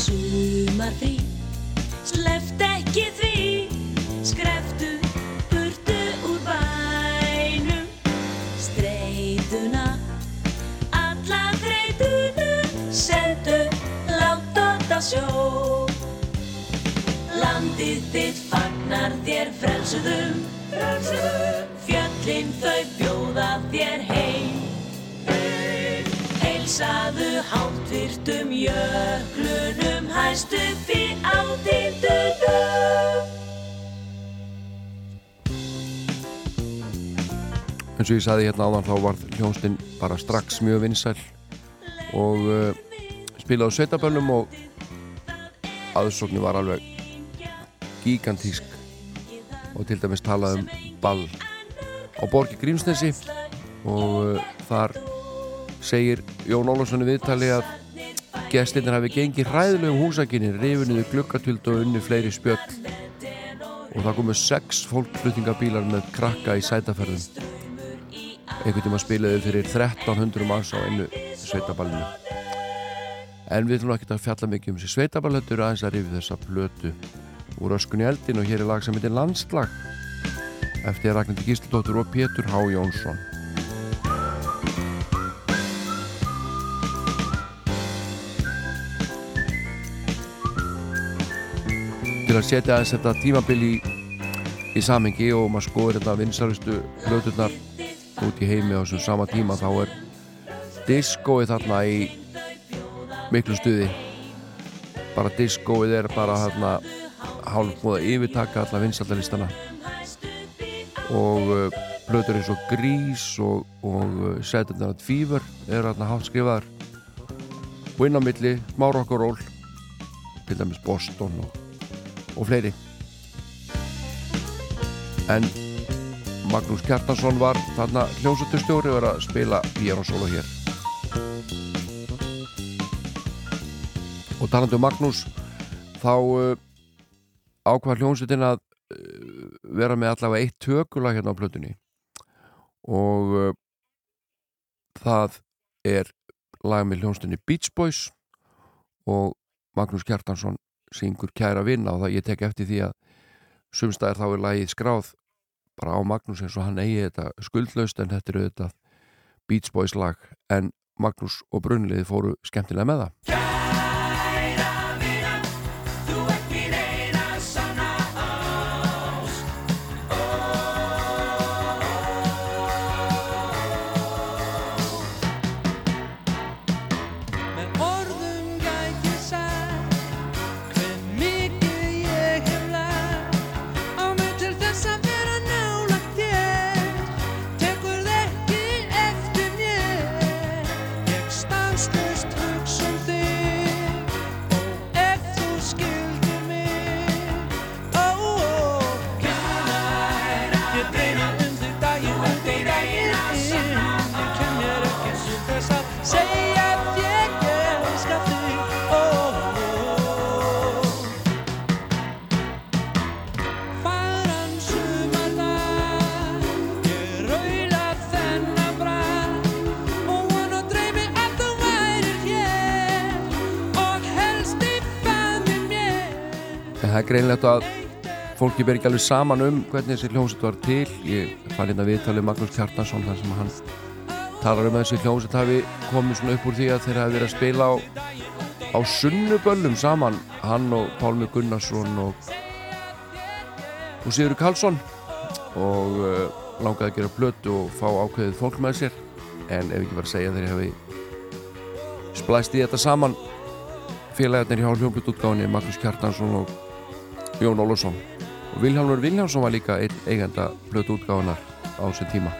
Sumarfrí, sjó. Landið þitt fagnar þér frelsuðum. Fjöllin þau bjóða þér heim. Heilsaðu háttvirtum jöklunum hæst upp í átildunum eins og ég saði hérna áðan þá var hljónstinn bara strax mjög vinsæl og uh, spilaði á sveitabönnum og aðsóknu var alveg gigantísk og til dæmis talaði um ball á borgi Grímsnesi og uh, þar segir Jón Ólafsson í viðtali að gestinir hafi gengið hræðilegum húsakinni rifinuðu gluggatvild og unni fleiri spjöll. Og það komu sex fólkfluttingabílar með krakka í sætaferðum. Einhvern tíma spilaði fyrir 1300 manns á einu sveitaballinu en við ætlum ekki að fjalla mikið um þessi eru aðeins að rifi þessa plötu úr öskunni eldin og hér er lag sem heitir Landslag eftir Ragnhildi Gísladóttur og Pétur H. Jónsson til að setja aðeins þetta tímabil í, í samengi og maður skoður þetta vinsalustu plöturnar út í heimi á þessum sama tíma þá er diskóið þarna í miklu stuði. Bara diskóið er bara þarna hálf múið að yfirtaka alla vinsaldalistana og uh, plötur eins og Grís og, og uh, Saturday Night Fever er þarna hátt skrifaðar og inn á milli roll til dæmis Boston og, og fleiri. En Magnús Kjartansson var þarna hljómsöldustjóri og er að spila pianosólo hér og talandi um Magnús þá uh, ákvað hljómsveitin að uh, vera með allavega eitt tökulag hérna á plötunni og uh, það er lag með hljómsveitinni Beach Boys og Magnús Kjartansson syngur kæra vinna og það ég tek eftir því að sumstaðar þá er lagið skráð bara á Magnús eins og hann eigi þetta skuldlaust en þetta er auðvitað Beach Boys lag en Magnús og Brunliði fóru skemmtilega með það. Það er greinlegt að fólki ber ekki alveg saman um hvernig þessi hljómsveit var til. Ég fann hérna viðtalið Magnús Kjartansson þar sem hann talar um að þessi hljómsveit hafi komið svona upp úr því að þeir hafi verið að spila á, á sunnuböllum saman hann og Pálmi Gunnarsson og, og Sigur Karlsson og uh, langaði að gera plötu og fá ákveðið fólk með sér en ef ekki var að segja þeir hafi splæst í þetta saman félagarnir hjá hljómblutútgáðinni Magnús Kjartansson og Jón Ólafsson. Og Vilhjálmur Vilhjálmsson var líka einn eigenda blötuútgáðunar á þessum tíma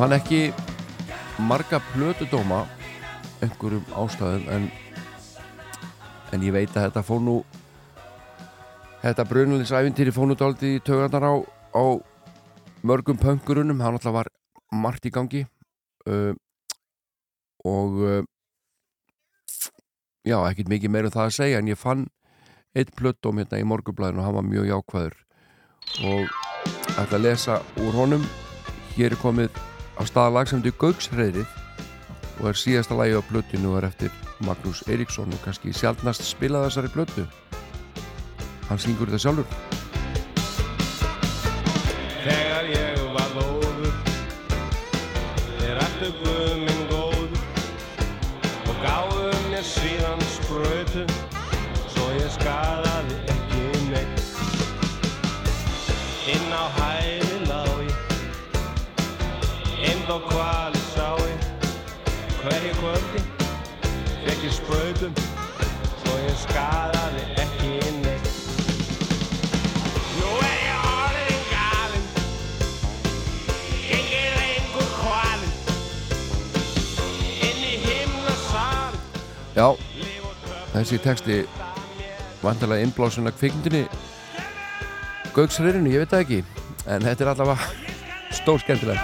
fann ekki marga plötudóma einhverjum ástæðum en, en ég veit að þetta fór nú þetta brunalinsæfintýri fór nú dálítið í tögarnar á, á mörgum pöngurunum, hann alltaf var margt í gangi uh, og uh, já, ekkert mikið meira um það að segja en ég fann eitt plötdóm hérna í morgublæðinu og hann var mjög jákvæður. Og ætla að lesa úr honum. Hér er komið á staðalag sem er Gaukshreyðrið og er síðasta lagi á blöttinu og er eftir Magnús Eiríksson og kannski sjálfnast spila þessari blöttu hann syngur þetta sjálfur. Þegar ég Já, þessi texti vantarlega innblásun að kvikmyndinni Gaukshreyðrinu, ég veit það ekki en þetta er allavega stór skemmtileg.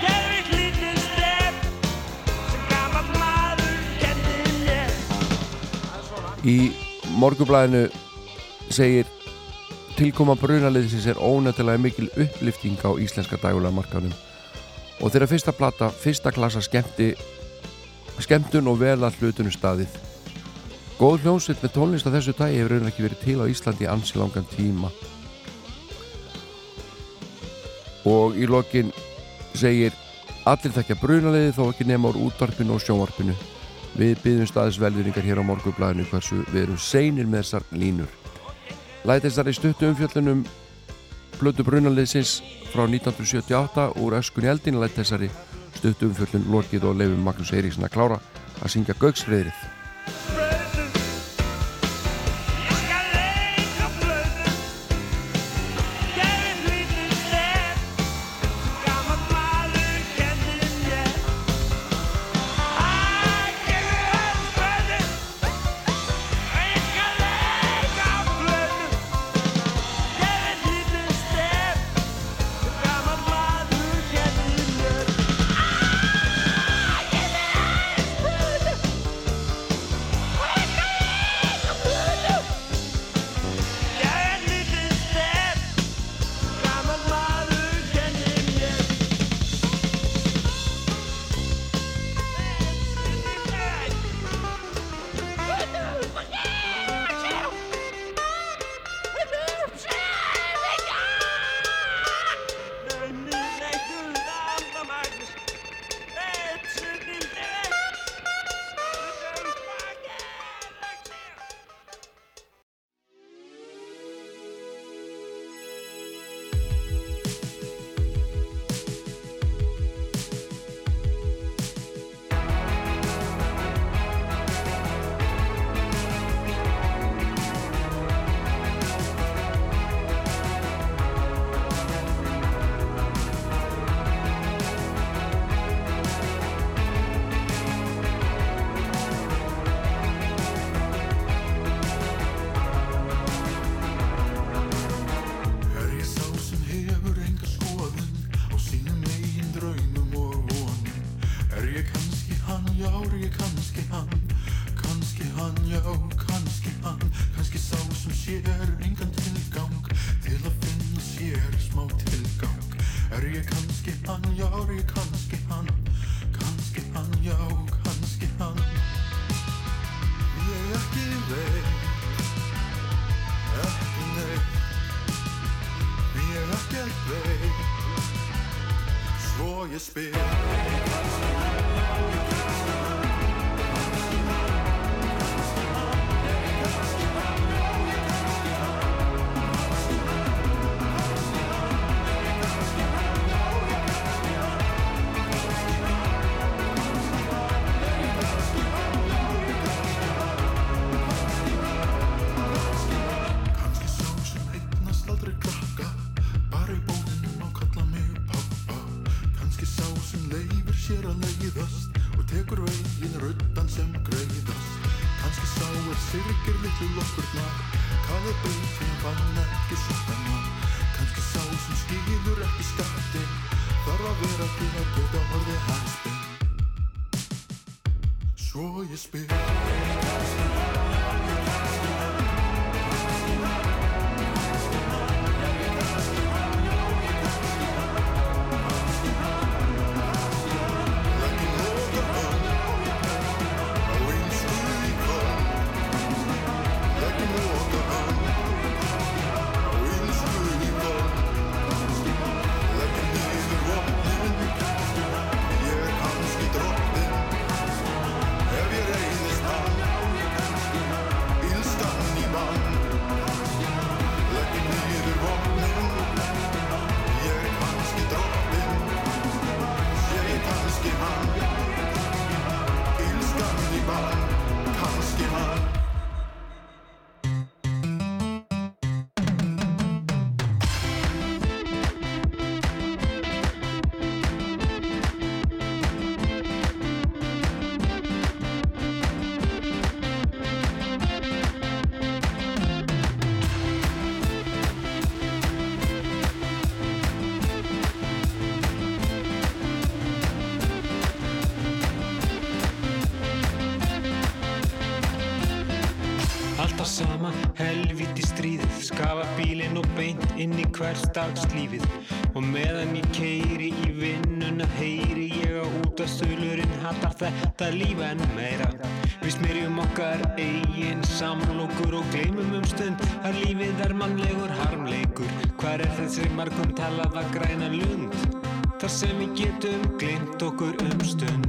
Gerðvitt lítið stef sem gamall maður kendi mér Í morgublæðinu segir tilkoma brunaliðsins er ónættilega mikil upplifting á íslenska dægulega markanum og þeirra fyrsta plata, fyrsta klassa skemmti skemmtun og vel að hlutunum staðið. Góð hljómsveit með tónlist af þessu tægi hefur raunar ekki verið til á Íslandi ansi langan tíma. Og í lokin segir allir þekkja brunaliði þó ekki nema úr útvarpinu og sjónvarpinu. Við byggjum staðis velvýringar hér á morgublæðinu hversu við erum seinir með þessar línur. Læt þessar í stuttu umfjöllunum Blötu brunaliðsins frá 1978 úr öskun í eldin læt þessari stuttu umfjöllun lokið og leifum Magnús Eiríksson að klára að syngja Gauksfriðrið. auðvitað sem fann ekki sýstamann Kanski sá sem skýður ekki skatti Þarf að vera til að geta orði hans bein Svo ég spyr inn í hverstagslífið og meðan ég keiri í vinnuna heyri ég á út að sölurinn hattar þetta líf en meira. Við smyrjum okkar eigin samlokur og gleymum um stund að lífið er mannlegur harmleikur. Hvar er þessi margum talaða græna lund? Þar sem við getum glemt okkur um stund.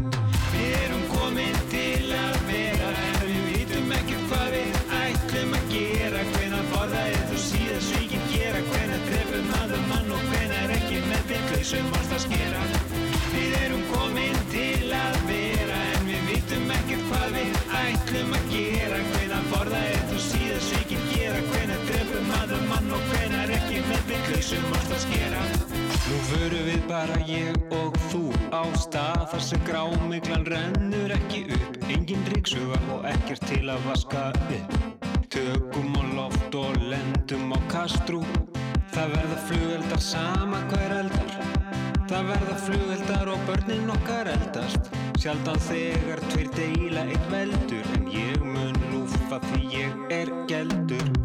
ekkert til að vaska upp. Tökum á loft og lendum á kastrú. Það verða flugeldar sama hver eldar. Það verða flugeldar og börnin okkar eldast. Sjaldan þegar tveir deila eitt veldur En ég mun lúfa því ég er geldur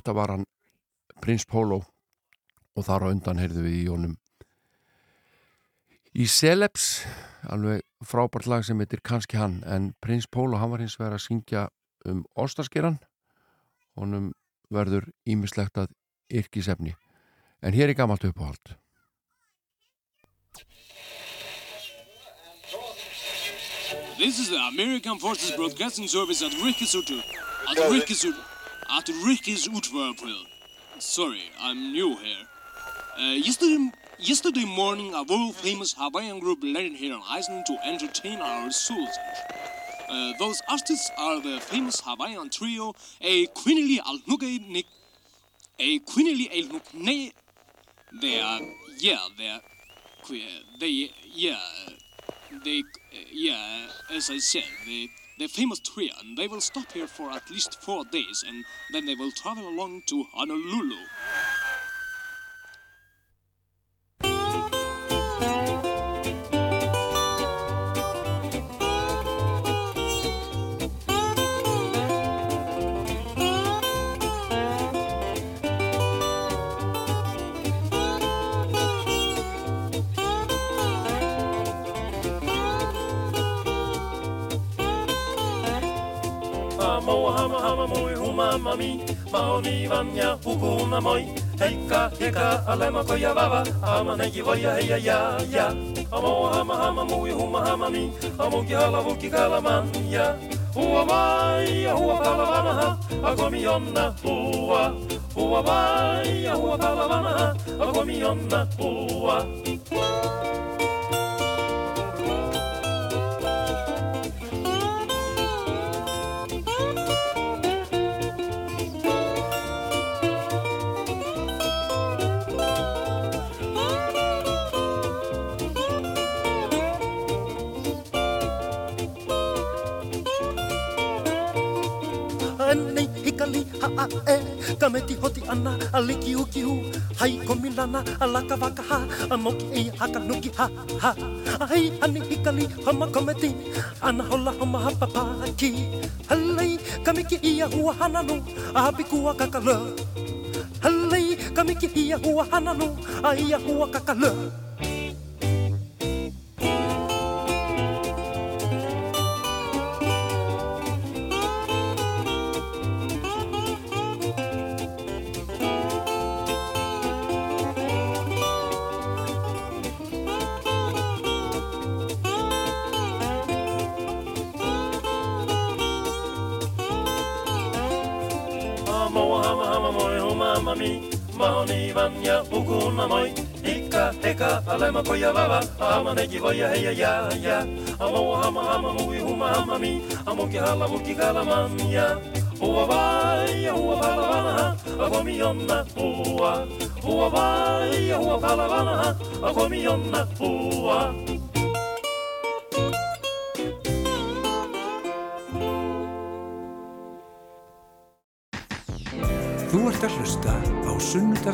þetta var hann prins Pólo og þar á undan heyrðu við í jónum í Seleps alveg frábært lag sem heitir Kanski hann en prins Pólo hann var hins vegar að syngja um Óstarskeran honum verður ímislegt að yrkisefni. En hér er gammalt uppáhald. This is the American Forces Broadcasting Service at Rikki Sutu at Rikki Sutu At Rikisutu. Sorry, I'm new here. Uh, yesterday, yesterday morning, a world famous Hawaiian group landed here on Iceland to entertain our souls. Uh, those artists are the famous Hawaiian trio, a Quinili Alnuke. A Quinili Alnuke. They are, yeah, they're. They, yeah. They, yeah, as I said, they, they're famous trio, and they will stop here for at least four days, and then they will travel along to Honolulu. mamma mi, maoni vanja hukuna moi. Heikka, heka, alemako koja vava, amanenki voi ja heija ja ja. Amo hama hama mui huma hama mi, amuki hala vuki kalaman ja. Hua vai ja hua kala vanha, akomi onna tuua. Hua vai ja hua kala vanha, akomi onna tuua. Eh, a e Ka meti hoti ana a liki uki hu Hai komi lana a laka waka ha A moki e haka nuki ha ha. Ai ani hikali hama kometi. Ana hola hama hapa paki Halei ka miki ia hua hananu A hapi kua kakala Halei ka miki ia hua hananu A ia hua kakala olivan ja pukuna moi. Ikka, heka, alema koja vava, ama neki voja heija ja ja. Amo hama hama mui huma hama mi, amuki hala muki kala manja. Hua vai ja hua pala vanha, ako mi onna hua. Hua vai ja hua pala vanha, ako mi onna hua.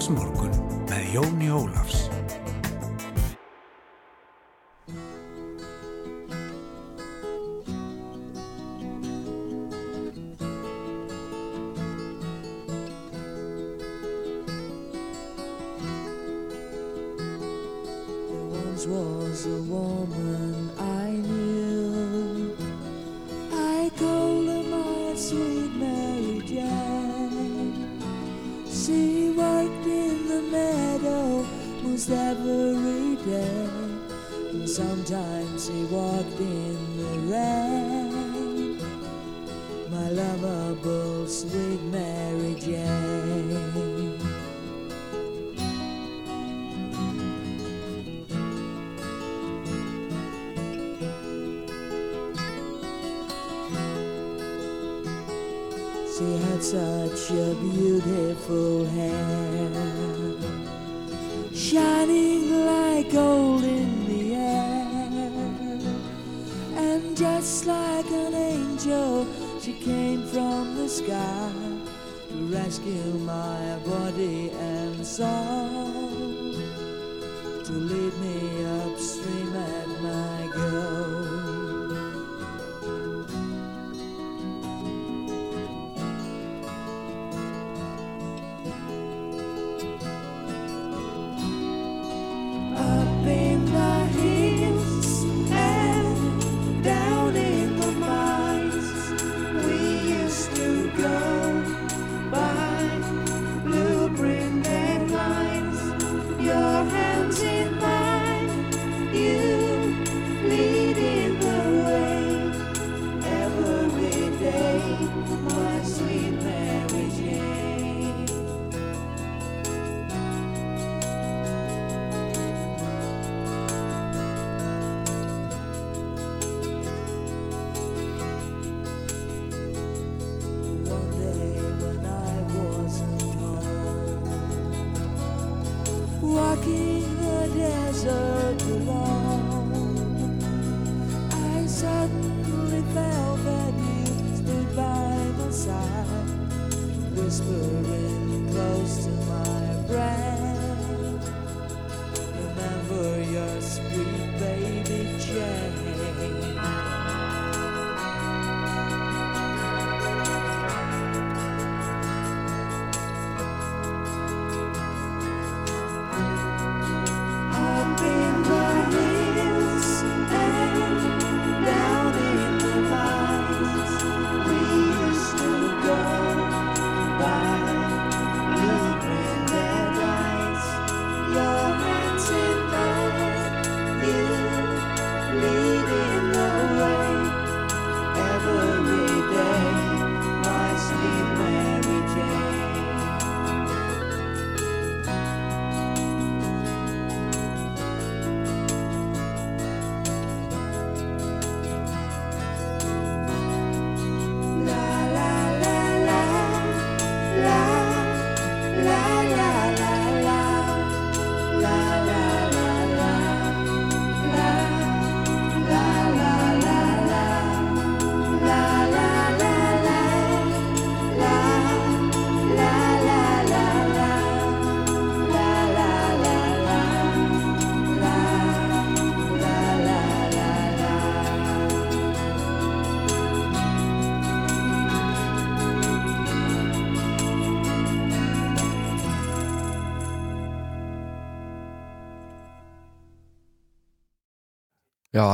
Sunnudagsmorgun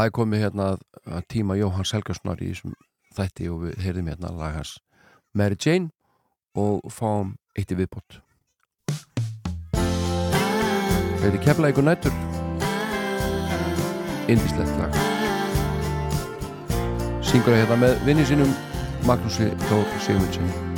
það er komið hérna að, að tíma Jóhanns Helgarssonar í þessum þætti og við heyrðum hérna lag hans Mary Jane og fáum eitt í viðbót. Þetta er kefla ykkur nættur Indislegt lag. Syngur það hérna með vinni sínum Magnúsi Þór Sigmundsson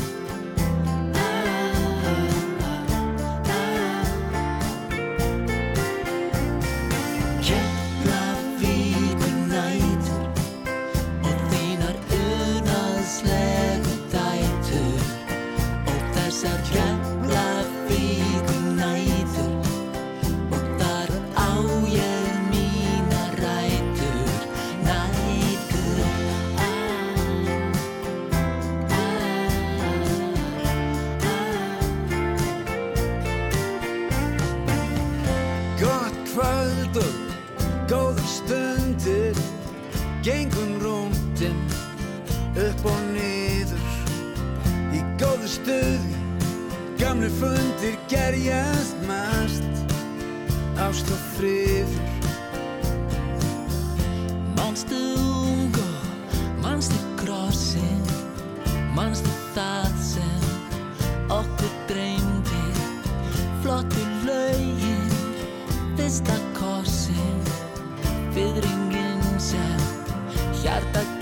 я так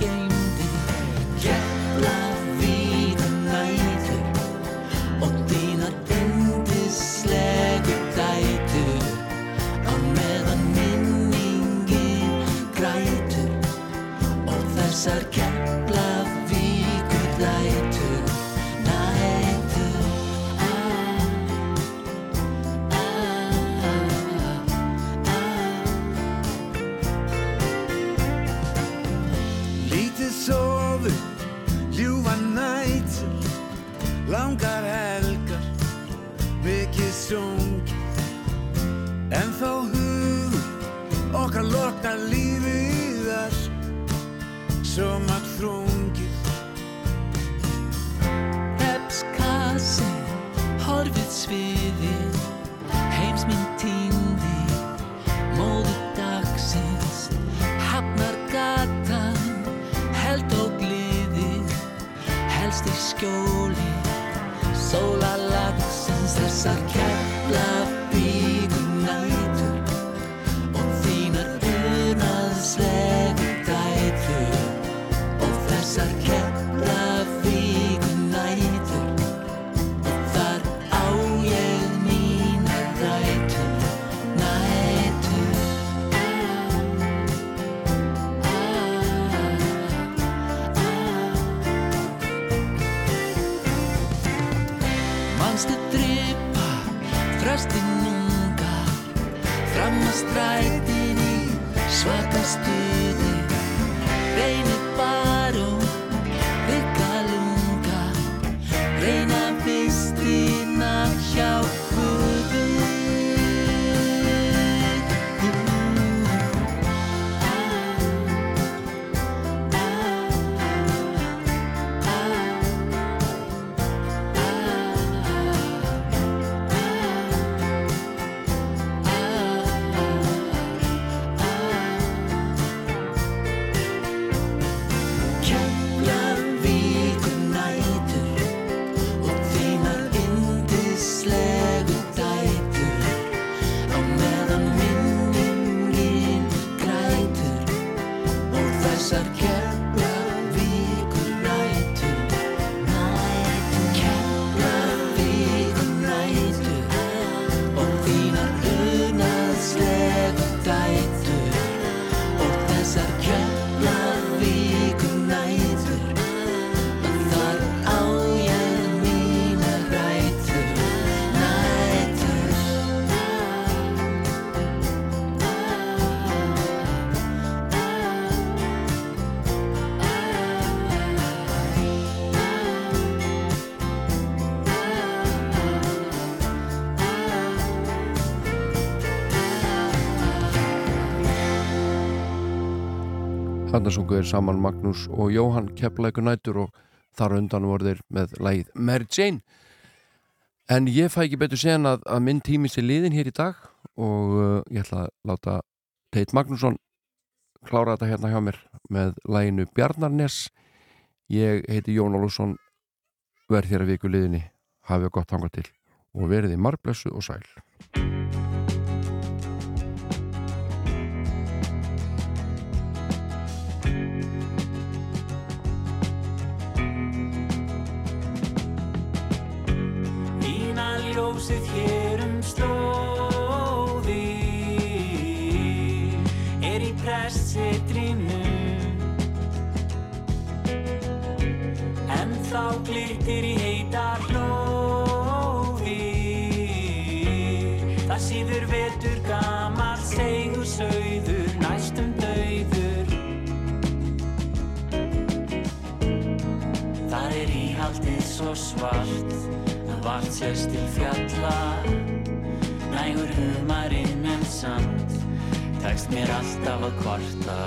Þarna sungu þeir saman Magnús og Jóhann Keflækur nætur og þar undan voru þeir með lagið Mary Jane. En ég fæ ekki betur segjan að, að minn tími sé liðin hér í dag og uh, ég ætla að láta Teit Magnússon klára þetta hérna hjá mér með læginu Bjarnarnes. Ég heiti Jón Ólusson verð þér að viku liðinni. Hafið gott hanga til og verið í margblessu og sæl svo svart að vart sést til fjalla. Nægur humarinn en samt tekst mér alltaf að kvarta.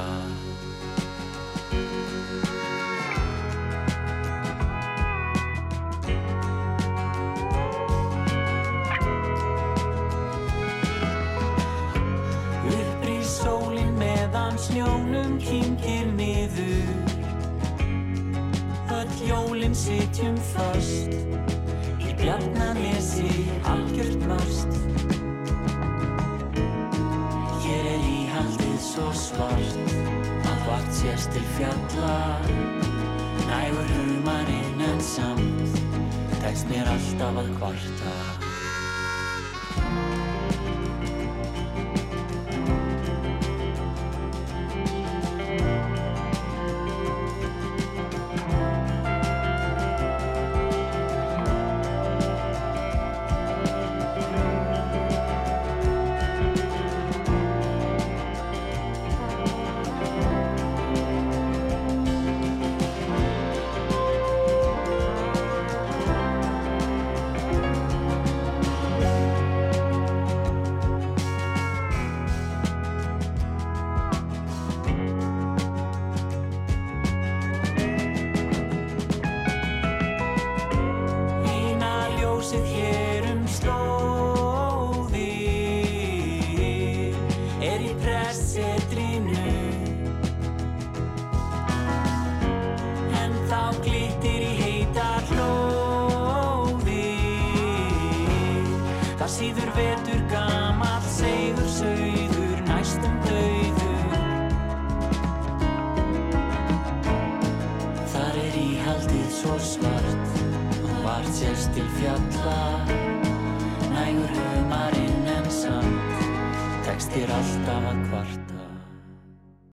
Uppri sólin meðan snjónum kynkir niður Öll jólin sitjum föst. Í bjarnanesi algjört mörst Hér er íhaldið svo svart Að vart sést til fjalla. Nægur humarinn en samt Tekst mér alltaf að kvarta